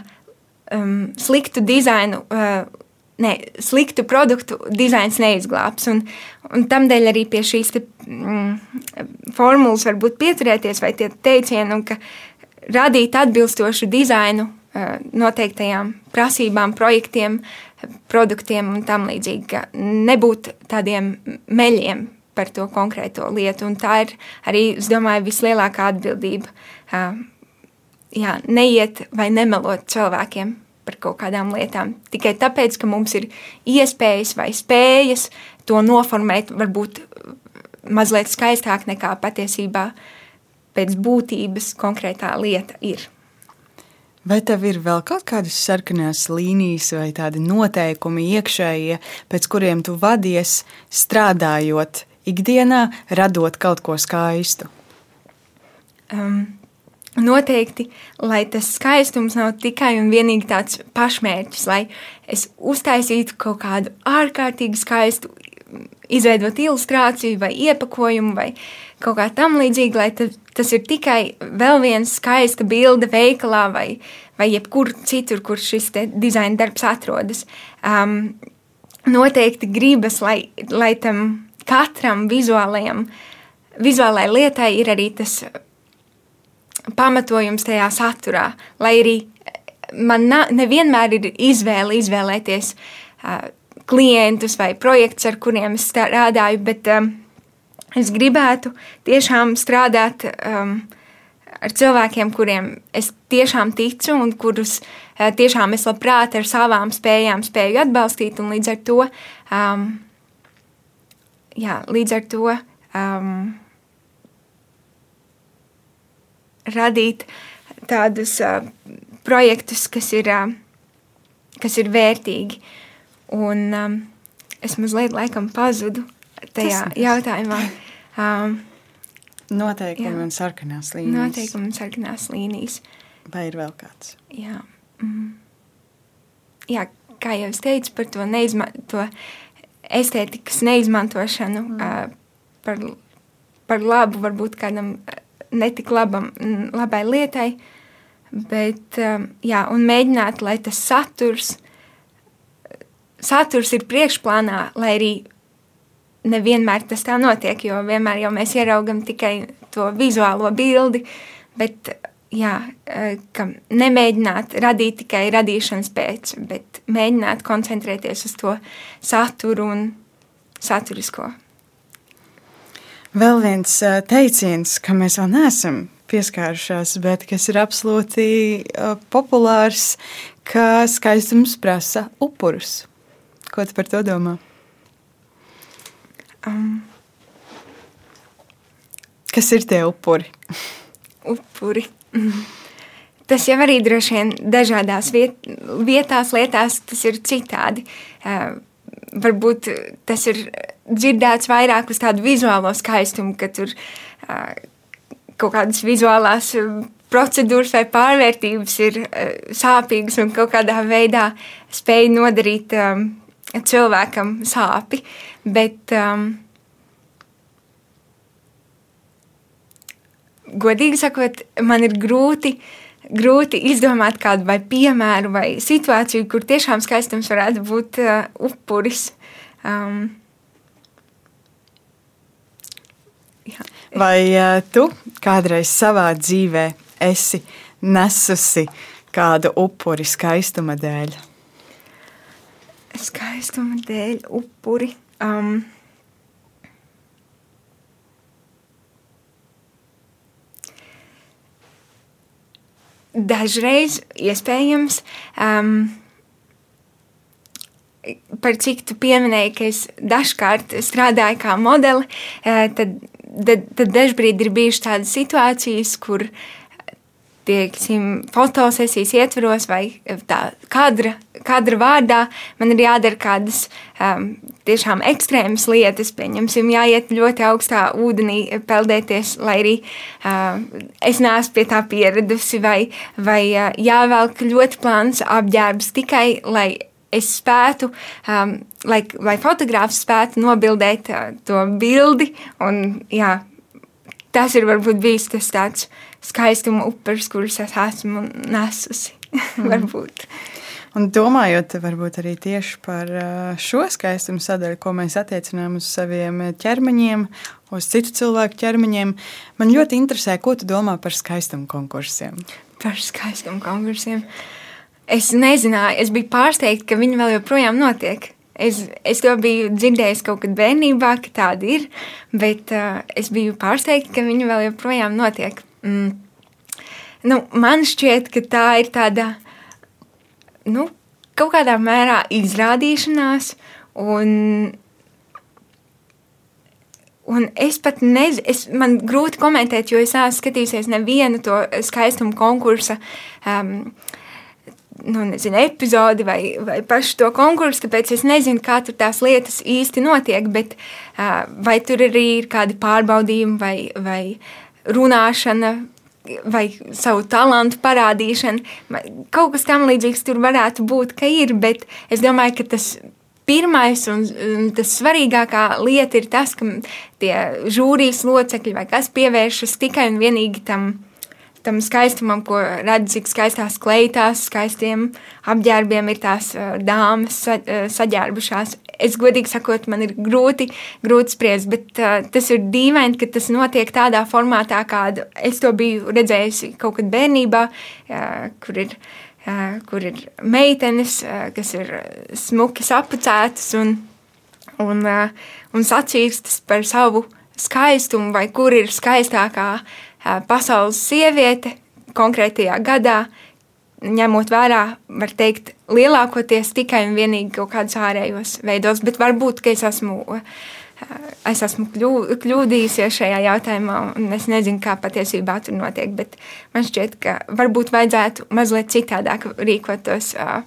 um, sliktu dizainu uh, ne, sliktu produktu dizains neizglābs. Un, un tamdēļ arī pie šīs te, mm, formulas var būt pieturēties vai tie teicieni, ka radīt atbilstošu dizainu noteiktajām prasībām, projektiem, produktiem un tam līdzīgi. Nebūt tādiem meļiem par to konkrēto lietu. Un tā ir arī, es domāju, vislielākā atbildība. Jā, neiet vai nemelot cilvēkiem par kaut kādām lietām. Tikai tāpēc, ka mums ir iespējas vai spējas to noformēt, varbūt mazliet skaistāk nekā patiesībā pēc būtības konkrētā lieta ir. Vai tev ir vēl kaut kādas sarkanās līnijas vai tādi noteikumi iekšējie, pēc kuriem tu vadies strādājot ikdienā, radot kaut ko skaistu? Um, Noteikti, lai tas skaistums nav tikai un vienīgi tāds pašmērķis, lai es uztaisītu kaut kādu ārkārtīgi skaistu, izveidot ilustrāciju vai iepakojumu vai kaut kā tam līdzīga, lai tas ir tikai vēl viens skaista bilde veikalā vai, vai jebkur citur, kur šis dizaina darbs atrodas. Um, noteikti gribas, lai, lai tam katram vizuālajam, vizuālai lietai ir arī tas pamatojums tajā saturā, lai arī man na, nevienmēr ir izvēle izvēlēties uh, klientus vai projektus, ar kuriem es strādāju, bet um, es gribētu tiešām strādāt um, ar cilvēkiem, kuriem es tiešām ticu un kurus uh, tiešām es labprāt ar savām spējām spēju atbalstīt, līdz ar to, um, jā, līdz ar to um, radīt tādus uh, projektus, kas ir, uh, kas ir vērtīgi. Un um, es mazliet laikam pazudu tajā Tas jautājumā. Um, Noteikumi jā. un sarkanās līnijas. Noteikumi un sarkanās līnijas. Vai ir vēl kāds? Jā. Mm. Jā, kā jau es teicu, par to, neizma to estētikas neizmantošanu mm. uh, par, par labu, varbūt kādam netik labam, labai lietai, bet um, jā, un mēģināt, lai tas saturs, saturs ir priekšplānā, lai arī nevienmēr tas tā notiek, jo vienmēr jau mēs ieraugam tikai to vizuālo bildi, bet jā, e, ka nemēģināt radīt tikai radīšanas pēc, bet mēģināt koncentrēties uz to saturu un saturisko. Vēl viens teiciens, ka mēs vēl neesam pieskārušās, bet kas ir absolūti populārs, ka skaistums prasa upurus. Ko tu par to domā? Um, Kas ir tie upuri? upuri. Tas jau arī droši vien dažādās viet, vietās, lietās tas ir citādi. Uh, varbūt tas ir dzirdēts vairāk uz tādu vizuālo skaistumu, ka tur uh, kaut kādas vizuālās procedūras vai pārvērtības ir uh, sāpīgas un kaut kādā veidā spēj nodarīt um, cilvēkam sāpi. Bet, um, godīgi sakot, man ir grūti, grūti izdomāt kādu vai piemēru vai situāciju, kur tiešām skaistums varētu būt uh, upuris. Um, jā. vai uh, tu kādreiz savā dzīvē esi nesusi kādu upuri skaistuma dēļ? Skaistuma dēļ upuri. Um, dažreiz iespējams. Um, par cik tu pieminēji, ka es dažkārt strādāju kā modeli, uh, tad, tad, tad dažbrīd ir bijušas tādas situācijas, kur tieksim, fotosesijas ietvaros vai tā kadra, kadra vārdā man ir jādara kādas um, tiešām ekstrēmas lietas, pieņemsim, jāiet ļoti augstā ūdenī peldēties, lai arī uh, es neesmu pie tā pieradusi, vai, vai uh, jāvelk ļoti plāns apģērbs tikai, lai es spētu, um, lai, lai fotogrāfs spētu nobildēt uh, to bildi, un jā, tas ir varbūt bijis tas tāds skaistuma upurs, kurus es esmu nesusi. [laughs] Mm. varbūt. Un domājot varbūt arī tieši par šo skaistumu sadaļu, ko mēs attiecinām uz saviem ķermeņiem, uz citu cilvēku ķermeņiem, man ļoti interesē, ko tu domā par skaistumu konkursiem. Par skaistumu konkursiem. Es nezināju, es biju pārsteigta, ka viņi vēl joprojām notiek. Es, es to biju dzirdējis kaut kad bērnībā, ka tāda ir, bet uh, es biju pārsteigta, ka viņi vēl joprojām notiek. Mm. Nu, man šķiet, ka tā ir tāda nu, kaut kādā mērā izrādīšanās. Un, un es pat nezinu, es, man grūti komentēt, jo es neesmu skatījusies nevienu to skaistumu konkursu. Um, nu, nezinu, epizodi vai, vai pašu to konkursu, tāpēc es nezinu, kā tur tās lietas īsti notiek, bet uh, vai tur arī ir kādi pārbaudījumi vai, vai runāšana vai savu talantu parādīšana. Kaut kas tam līdzīgs tur varētu būt, ka ir, bet es domāju, ka tas pirmais un, tas svarīgākā lieta ir tas, ka tie žūrijas locekļi vai kas pievēršas tikai un vienīgi tam tam skaistumam, ko redz, cik skaistās kleitās, skaistiem apģērbiem ir tās dāmas sa, saģērbušās. Es godīgi sakot, man ir grūti, grūti spriest, bet uh, tas ir dīvaini, ka tas notiek tādā formātā, kādu es to biju redzējusi kaut kad bērnībā, uh, kur ir. Uh, kur ir meitenes, uh, kas ir smuki sapucētas un, un, uh, un sacīkstas par savu skaistumu, vai kur ir skaistākā uh, pasaules sieviete konkrētajā gadā, ņemot vērā, var teikt, lielākoties tikai un vienīgi kaut kādus ārējos veidos, bet varbūt, ka es esmu es esmu kļū, kļūdījusies šajā jautājumā, un es nezinu, kā patiesībā tur notiek. Man šķiet, ka varbūt vajadzētu mazliet citādāk rīkot tos uh,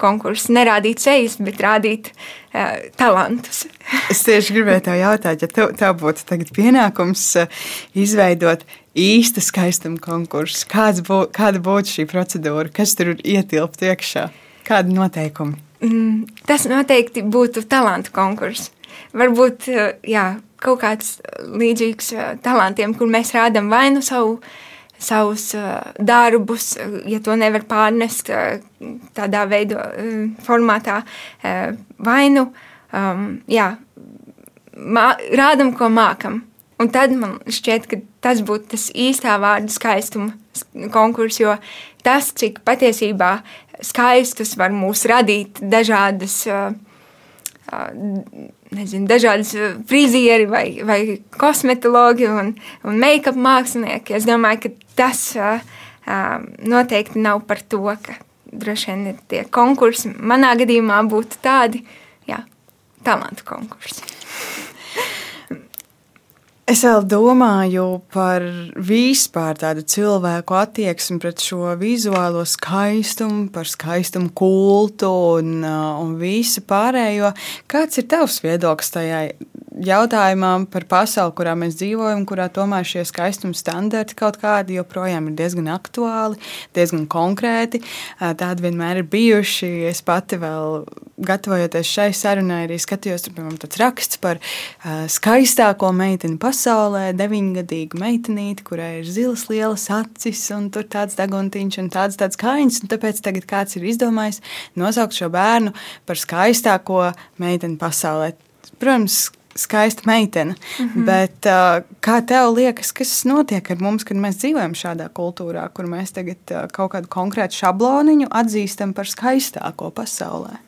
konkursus. Nerādīt sejas, bet rādīt uh, talantus. es tieši gribēju te jautāt, ja tev, tev būtu pienākums izveidot īsta skaistuma konkursu, bū, kāda būtu šī procedūra, kas tur ietilptu iekšā, kādi noteikumi? Mm, tas noteikti būtu talantu konkurss varbūt jā, kaut kāds līdzīgs talantiem, kur mēs rādām vai nu savu, savus darbus, ja to nevar pārnest tādā veidā, formātā, vai nu jā, mā, rādam, ko mākam. Un tad man šķiet, ka tas būtu tas īstā vārda skaistuma konkurss, jo tas, cik patiesībā skaistus var mūs radīt dažādas nezinu, dažādas frizieri vai, vai kosmetologi un, un make-up mākslinieki. Es domāju, ka tas uh, noteikti nav par to, ka droši vien tie konkursi. Manā gadījumā būtu tādi, jā, talantu konkursi. Es vēl domāju par vispār tādu cilvēku attieksmi pret šo vizuālo skaistumu, par skaistumu kultu un, uh, un visu pārējo. Kāds ir tavs viedoklis tajā jautājumā par pasauli, kurā mēs dzīvojam, kurā tomēr šie skaistuma standarti kaut kādi joprojām ir diezgan aktuāli, diezgan konkrēti. Tādi vienmēr ir bijuši. Es pati vēl gatavojoties šai sarunai, arī skatījos, piemēram tāds raksts par skaistāko meiteni pasaulē, deviņgadīgu meitenīti, kurai ir zilas lielas acis un tur tāds daguntiņš un tāds tāds kājiņš. Tāpēc tagad kāds ir izdomājis nosaukt šo bērnu par skaistāko meiteni pasaulē. Protams, skaista meitene. Mm -hmm. Bet, uh, kā tev liekas, kas notiek ar mums, kad mēs dzīvojam šādā kultūrā, kur mēs tagad uh, kaut kādu konkrētu šabloniņu atzīstam par skaistāko pasaulē?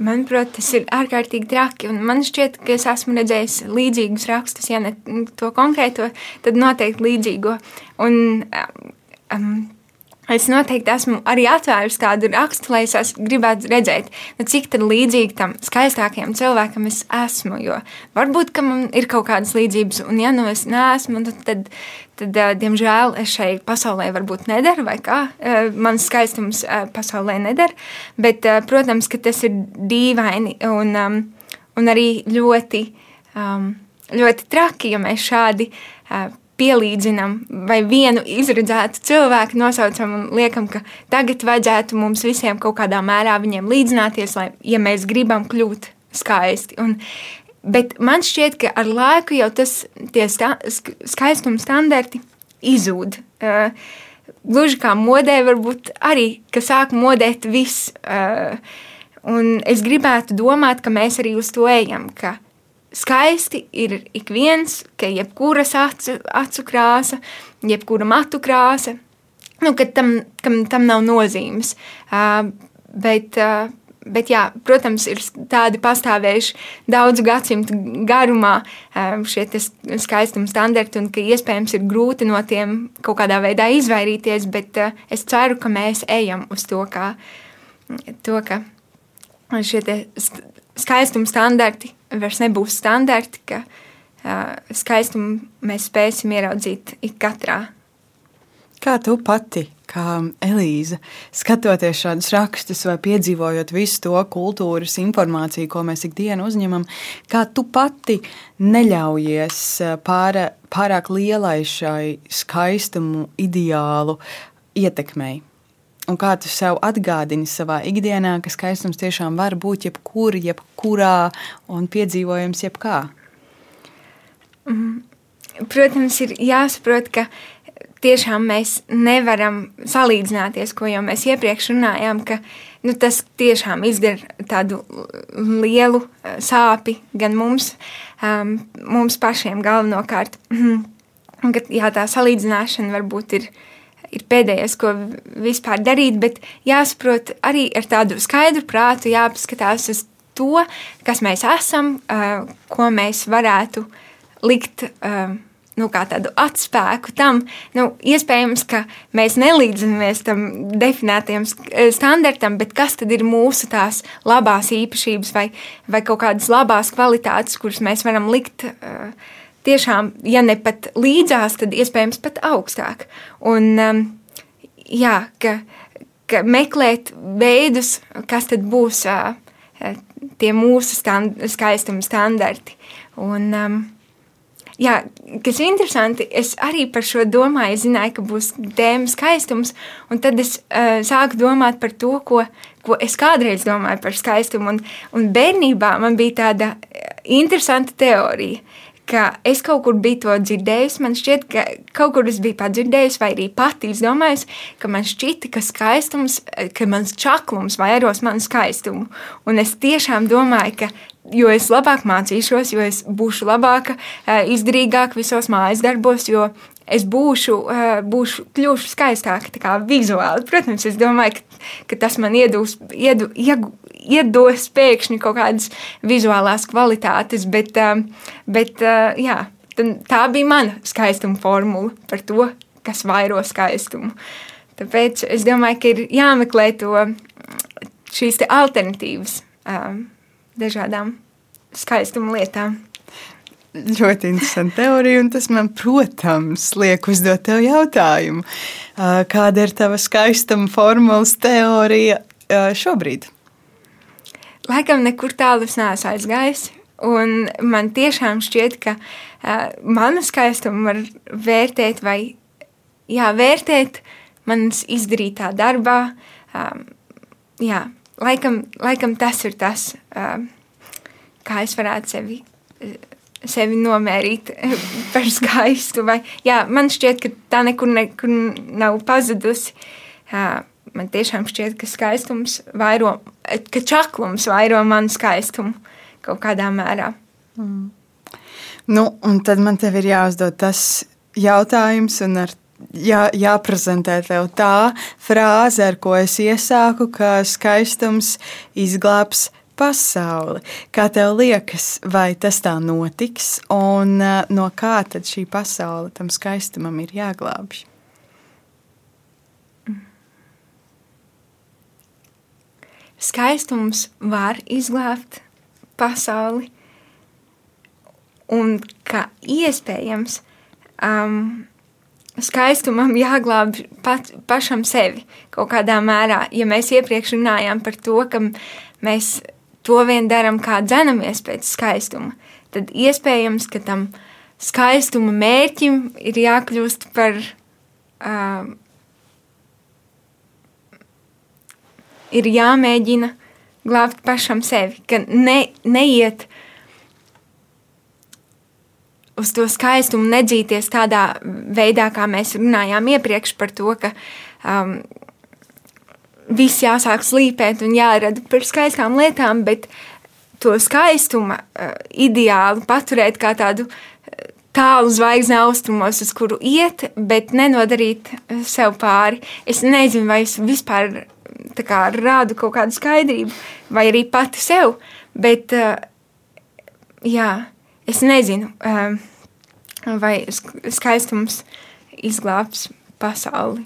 Manuprāt, tas ir ārkārtīgi traki. Man šķiet, ka es esmu redzējis līdzīgus rakstus, ja ne to konkrēto, tad noteikti līdzīgo. Un, um, Es noteikti esmu arī atvērusi tādu rakstu, lai es gribētu redzēt, nu, cik līdzīgi tam skaistākajam cilvēkam es esmu. Jo varbūt man ir kaut kādas līdzības, un ja nu es neesmu, tad, tad, tad diemžēl es šai pasaulē varbūt nederu, vai kā mans skaistums pasaulē neder. Bet, protams, ka tas ir dīvaini un, un arī ļoti, ļoti traki, ja mēs šādi pielīdzinām vai vienu izredzētu cilvēku nosaucam un liekam, ka tagad vajadzētu mums visiem kaut kādā mērā viņiem līdzināties, lai, ja mēs gribam kļūt skaisti. Un, bet man šķiet, ka ar laiku jau tas sta, skaistuma standarti izzūd. Uh, gluži kā modē, varbūt arī, ka sāk modēt viss. Uh, un es gribētu domāt, ka mēs arī uz to ejam, ka skaisti ir ik viens, ka jebkuras acu, acu krāsa, jebkura matu krāsa, nu, ka tam, kam, tam nav nozīmes. Uh, bet, uh, bet, jā, protams, ir tādi pastāvējuši daudzu gadsimtu garumā šie skaistuma standarti, un ka iespējams ir grūti no tiem kaut kādā veidā izvairīties, bet uh, es ceru, ka mēs ejam uz to, kā, to ka šie skaistuma standarti vairs nebūs standarti, ka uh, skaistumu mēs spēsim ieraudzīt ik katrā. Kā tu pati, kā Elīza, skatoties šādus rakstus vai piedzīvojot visu to kultūras informāciju, ko mēs ikdienu uzņemam, kā tu pati neļaujies pāra, pārāk lielai šai skaistumu ideālu ietekmei? Un kā tu sev atgādini savā ikdienā, ka skaistums tiešām var būt jebkur, jebkurā un piedzīvojams jebkā? Mm. Protams, ir jāsaprot, ka tiešām mēs nevaram salīdzināties, ko jau mēs iepriekš runājām, ka nu, tas tiešām izdara tādu lielu eh, sāpi gan mums, um, mums pašiem galvenokārt. [clears throat] Jā, tā salīdzināšana varbūt ir ir pēdējais, ko vispār darīt, bet jāsaprot arī ar tādu skaidru prātu, jāpaskatās uz to, kas mēs esam, ko mēs varētu likt nu, tādu atspēku tam, nu, iespējams, ka mēs nelīdzinamies tam definētajam standartam, bet kas tad ir mūsu tās labās īpašības vai, vai kaut kādas labās kvalitātes, kuras mēs varam likt uh, tiešām, ja ne pat līdzās, tad iespējams pat augstāk. Un, um, jā, ka, ka meklēt veidus, kas tad būs uh, tie mūsu stand, skaistuma standarti. Un, um, Jā, kas ir interesanti, es arī par šo domāju, es zināju, ka būs tēma skaistums, un tad es uh, sāku domāt par to, ko, ko es kādreiz domāju par skaistumu. Un, un bērnībā man bija tāda interesanta teorija, ka es kaut kur biju to dzirdējusi. Man šķiet, ka kaut kur es biju padzirdējusi, vai arī pati izdomājusi, ka man šķita, ka skaistums, ka mans čaklums vairos manu skaistumu. Un es tiešām domāju, ka jo es labāk mācīšos, jo es būšu labāka, izdarīgāka visos mājas darbos, jo es būšu, būšu kļūšu skaistāka vizuāli. Protams, es domāju, ka, ka tas man iedūs, iedu, iegu, iedos pēkšņi kaut kādas vizuālās kvalitātes, bet, bet jā, tā bija mana skaistuma formula par to, kas vairo skaistumu. Tāpēc es domāju, ka ir jāmeklē to šīs alternatīvas. Um, dažādām skaistuma lietām. Ļoti interesanti teorija, un tas man, protams, liek uzdot tev jautājumu. Kāda ir tava skaistuma formulas teorija šobrīd? Laikam nekur tālu es neesmu aizgājis, un man tiešām šķiet, ka uh, manu skaistumu var vērtēt vai jā, vērtēt manas izdarītā darbā. Um, jā, laikam, laikam tas ir tas, kā es varētu sevi, sevi nomērīt [laughs] par skaistu. Vai, jā, man šķiet, ka tā nekur, nekur nav pazudusi. Man tiešām šķiet, ka skaistums vairo, ka čaklums vairo manu skaistumu kaut kādā mērā. Mm. Nu, un tad man tev ir jāuzdod tas jautājums, un ar jā, jāprezentē tev tā frāze, ar ko es iesāku, ka skaistums izglābs pasauli. Kā tev liekas, vai tas tā notiks, un uh, no kā tad šī pasaule tam skaistumam ir jāglābj? Skaistums var izglābt pasauli, un ka iespējams um, skaistumam jāglābj pat, pašam sevi kaut kādā mērā. Ja mēs iepriekš runājām par to, ka mēs to vien darām, kā dzenamies pēc skaistuma, tad iespējams, ka tam skaistuma mērķim ir jākļūst par. Uh, ir jāmēģina glābt pašam sevi, ka ne, neiet uz to skaistumu nedzīties tādā veidā, kā mēs runājām iepriekš par to, ka um, viss jāsāk slīpēt un jārada par skaistām lietām, bet to skaistuma uh, ideālu paturēt kā tādu uh, tālu zvaigzni austrumos, uz kuru iet, bet nenodarīt uh, sev pāri. Es nezinu, vai es vispār kā, rādu kaut kādu skaidrību, vai arī pati sev, bet uh, jā, es nezinu. Uh, vai skaistums izglābs pasauli.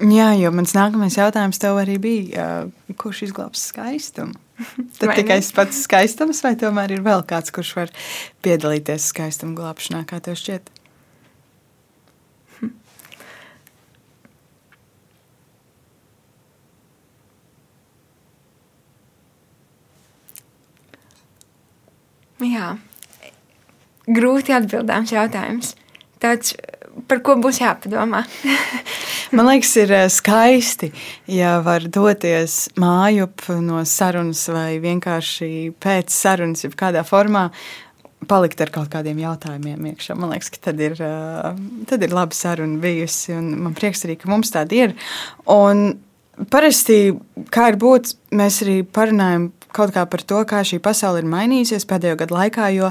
Jā, jo mans nākamais jautājums tev arī bija, uh, kurš izglābs skaistumu? [laughs] Tad vai tikai ne? pats skaistums, vai tomēr ir vēl kāds, kurš var piedalīties skaistuma glābšanā, kā tev šķiet? Jā, grūti atbildāms jautājums. Tāds, par ko būs jāpadomā? [laughs] Man liekas, ir eh, skaisti, ja var doties mājup no sarunas vai vienkārši pēc sarunas, jau kādā formā. Palikt ar kaut kādiem jautājumiem iekšā. Man liekas, ka tad ir, eh, tad ir laba saruna bijusi. Man prieks arī, ka mums tāda ir. Un parasti, kā ir būt, mēs arī parunājam kaut kā par to, kā šī pasaule ir mainījusies pēdējo gadu laikā, jo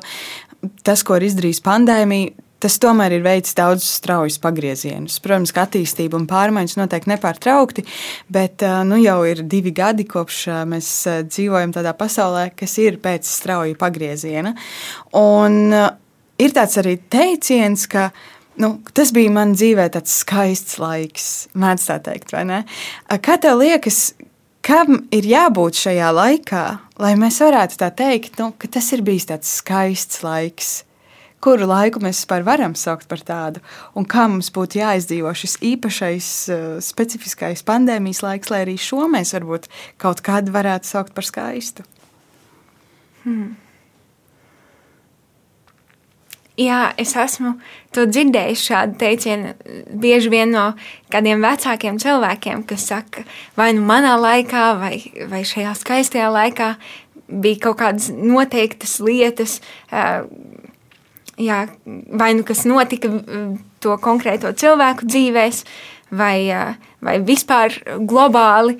tas, ko ir izdarījis pandēmija, tas tomēr ir veids daudz straujus pagriezienus. Protams, ka attīstība un pārmaiņas notiek nepārtraukti, bet nu, jau ir divi gadi, kopš mēs dzīvojam tādā pasaulē, kas ir pēc strauja pagrieziena. Un, ir tāds arī teiciens, ka nu, tas bija man dzīvē tāds skaists laiks, mēdz tā teikt, vai ne? Kā tev liekas, kam ir jābūt šajā laikā, lai mēs varētu tā teikt, nu, ka tas ir bijis tāds skaists laiks? Kuru laiku mēs vispār varam saukt par tādu, un kā mums būtu jāizdzīvo šis īpašais, specifiskais pandēmijas laiks, lai arī šo mēs varbūt kaut kādu varētu saukt par skaistu? Hmm. Jā, es esmu dzirdējis šādu teicienu bieži vien no kādiem vecākiem cilvēkiem, kas saka, vai nu manā laikā, vai, vai šajā skaistajā laikā bija kaut kādas noteiktas lietas, jā, vai nu kas notika to konkrēto cilvēku dzīvēs, vai, vai vispār globāli,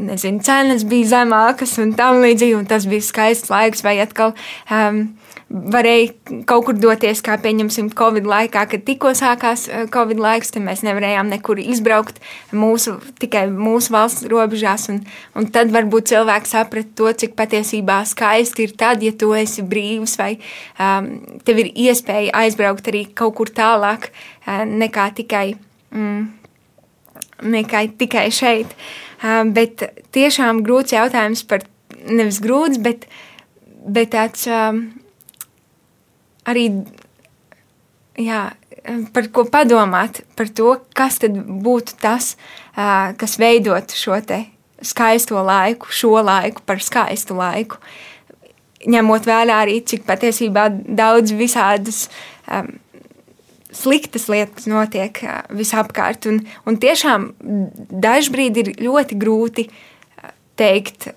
nezinu, cenas bija zemākas un tam līdzīgi, un tas bija skaists laiks, vai atkal um, varēja kaut kur doties, kā pieņemsim, Covid laikā, kad tikko sākās eh, Covid laiks, tad mēs nevarējām nekur izbraukt mūsu, tikai mūsu valsts robežās. Un, un tad varbūt cilvēks saprata to, cik patiesībā skaisti ir tad, ja tu esi brīvs vai um, tev ir iespēja aizbraukt arī kaut kur tālāk uh, nekā tikai. Mm, Nekā tikai šeit. Um, bet tiešām grūts jautājums par nevis grūts, bet, bet tāds um, arī jā, par ko padomāt, par to, kas tad būtu tas, kas veidot šo skaisto laiku, šo laiku par skaistu laiku. Ņemot vērā arī, cik patiesībā daudz visādas um, sliktas lietas notiek uh, visapkārt. Un, un tiešām dažbrīd ir ļoti grūti teikt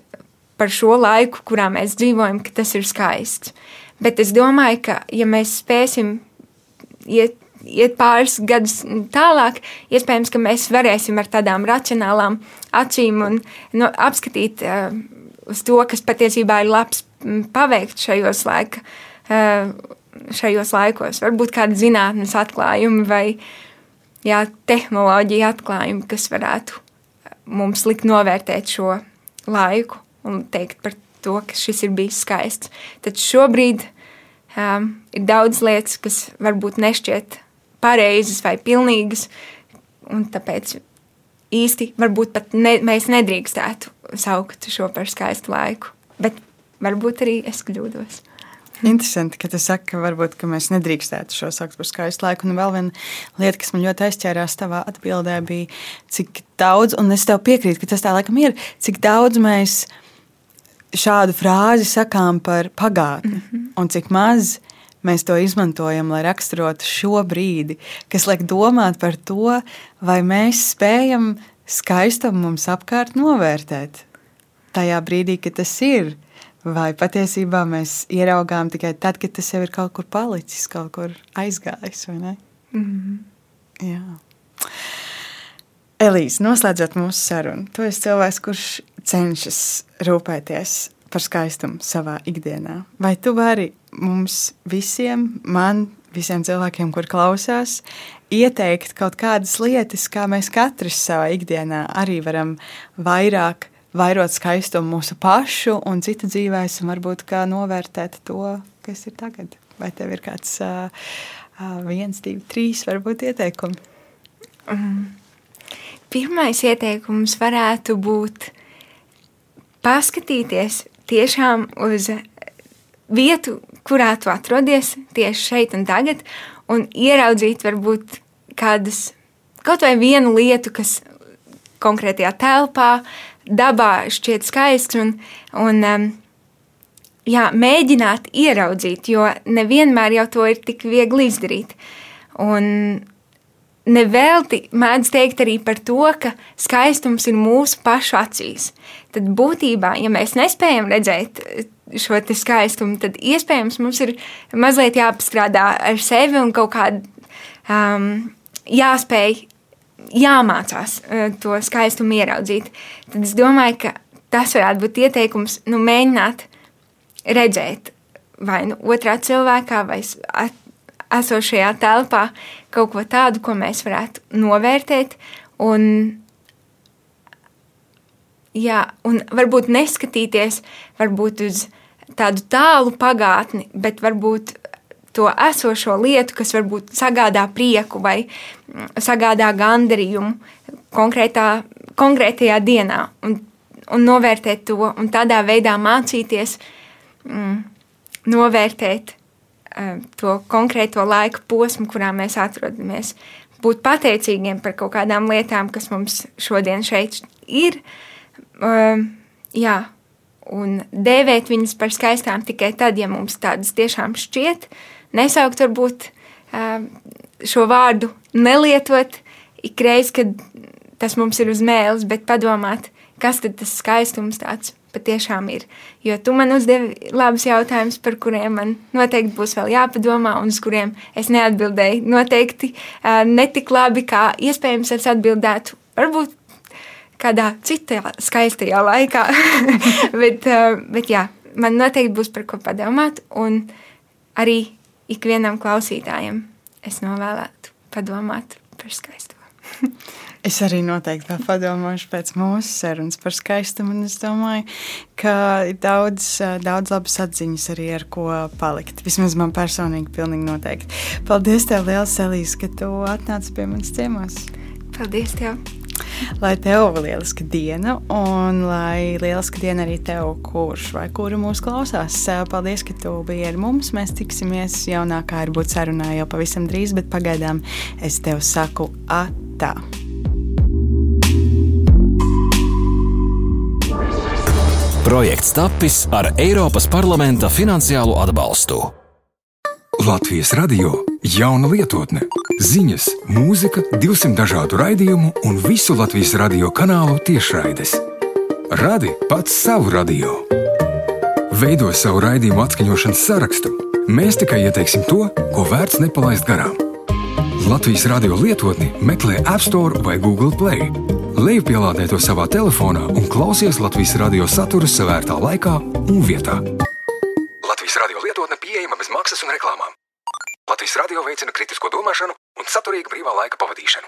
par šo laiku, kurā mēs dzīvojam, ka tas ir skaists. Bet es domāju, ka ja mēs spēsim iet, iet pāris gadus tālāk, iespējams, ka mēs varēsim ar tādām racionālām acīm un no, apskatīt uh, uz to, kas patiesībā ir labs paveikt šajos, laika, uh, šajos laikos. Varbūt kāda zinātnes atklājumi vai jā, tehnoloģija atklājumi, kas varētu mums likt novērtēt šo laiku un teikt par to, ka šis ir bijis skaists. Tad šobrīd um, ir daudz lietas, kas varbūt nešķiet pareizas vai pilnīgas, un tāpēc īsti varbūt pat ne, mēs nedrīkstētu saukt šo par skaistu laiku. Bet varbūt arī es kļūdos. Interesanti, ka tu saki, ka varbūt ka mēs nedrīkstētu šo saukt par skaistu laiku. Un vēl viena lieta, kas man ļoti aizķērās tavā atbildē, bija, cik daudz, un es tev piekrītu, ka tas tā laikam ir, cik daudz mēs mēs šādu frāzi sakām par pagātni, mm -hmm. un cik maz mēs to izmantojam, lai raksturotu šo brīdi, kas liek domāt par to, vai mēs spējam skaistumu mums apkārt novērtēt. Tajā brīdī, kad tas ir, vai patiesībā mēs ieraugām tikai tad, kad tas jau ir kaut kur palicis, kaut kur aizgājis. Mm -hmm. Jā. Elīze, noslēdzot mūsu sarunu, tu esi cilvēks, kurš cenšas rūpēties par skaistumu savā ikdienā. Vai tu vari mums visiem, man, visiem cilvēkiem, kur klausās, ieteikt kaut kādas lietas, kā mēs katrs savā ikdienā arī varam vairāk vairot skaistumu mūsu pašu un citu dzīvēs, un varbūt kā novērtēt to, kas ir tagad. Vai tev ir kāds uh, viens, divi, trīs varbūt ieteikumi? Um, pirmais ieteikums varētu būt paskatīties tiešām uz vietu, kurā tu atrodies tieši šeit un tagad, un ieraudzīt varbūt kādas, kaut vai vienu lietu, kas konkrētajā telpā, dabā šķiet skaists, un, un um, jā, mēģināt ieraudzīt, jo nevienmēr jau to ir tik viegli izdarīt. Un, Nevelti mēdz teikt arī par to, ka skaistums ir mūsu pašu acīs. Tad būtībā, ja mēs nespējam redzēt šo skaistumu, tad iespējams mums ir mazliet jāpastrādā ar sevi un kaut kādā um, jāspēj, jāmācās uh, to skaistumu ieraudzīt. Tad es domāju, ka tas varētu būt ieteikums nu, mēģināt redzēt vai nu otrā cilvēkā, vai esošajā telpā kaut ko tādu, ko mēs varētu novērtēt. Un, jā, un varbūt neskatīties varbūt uz tādu tālu pagātni, bet varbūt to esošo lietu, kas varbūt sagādā prieku vai mm, sagādā gandarījumu konkrētā, konkrētajā dienā, un, un novērtēt to, un tādā veidā mācīties mm, novērtēt to konkrēto laika posmu, kurā mēs atrodamies. Būt pateicīgiem par kaut kādām lietām, kas mums šodien šeit ir. Uh, jā, un dēvēt viņas par skaistām tikai tad, ja mums tādas tiešām šķiet. Nesaukt varbūt uh, šo vārdu, nelietot ikreiz, kad tas mums ir uz mēles, bet padomāt, kas tad tas skaistums tāds patiešām ir. Jo tu man uzdevi labus jautājumus, par kuriem man noteikti būs vēl jāpadomā, un uz kuriem es neatbildēju. Noteikti uh, netik labi, kā iespējams es atbildētu. Varbūt kādā citā skaistajā laikā. [laughs] bet, uh, bet jā, man noteikti būs par ko padomāt, un arī ikvienam klausītājam es novēlētu padomāt par skaisto. [laughs] Es arī noteikti vēl padomāšu pēc mūsu sarunas par skaistumu. Es domāju, ka ir daudz, daudz labas atziņas arī ar ko palikt. Vismaz man personīgi, pilnīgi noteikti. Paldies, tev, Lielas Elīs, ka tu atnāci pie manas ciemos. Paldies, tev! Lai tev lieliska diena, un lai lieliska diena arī tev, kurš vai kura mūs klausās. Paldies, ka tu biji ar mums. Mēs tiksimies jaunākā ar būt sarunā jau pavisam drīz, bet pagaidām es tev saku atā. Projekts tapis ar Eiropas parlamenta finansiālo atbalstu. Latvijas radio jauna lietotne, ziņas, mūzika, 200 dažādu raidījumu un visu Latvijas radio kanālu tiešraides. Radi pats savu radio. Veido savu raidījumu atskaņošanas sarakstu. Mēs tikai ieteiksim to, ko vērts nepalaist garām. Latvijas radio lietotni meklē App Store vai Google Play Lejupielādē to savā telefonā un klausies Latvijas radio saturu savērtā laikā un vietā. Latvijas radio lietotne pieejama bez maksas un reklāmām. Latvijas radio veicina kritisko domāšanu un saturīgu brīvā laika pavadīšanu.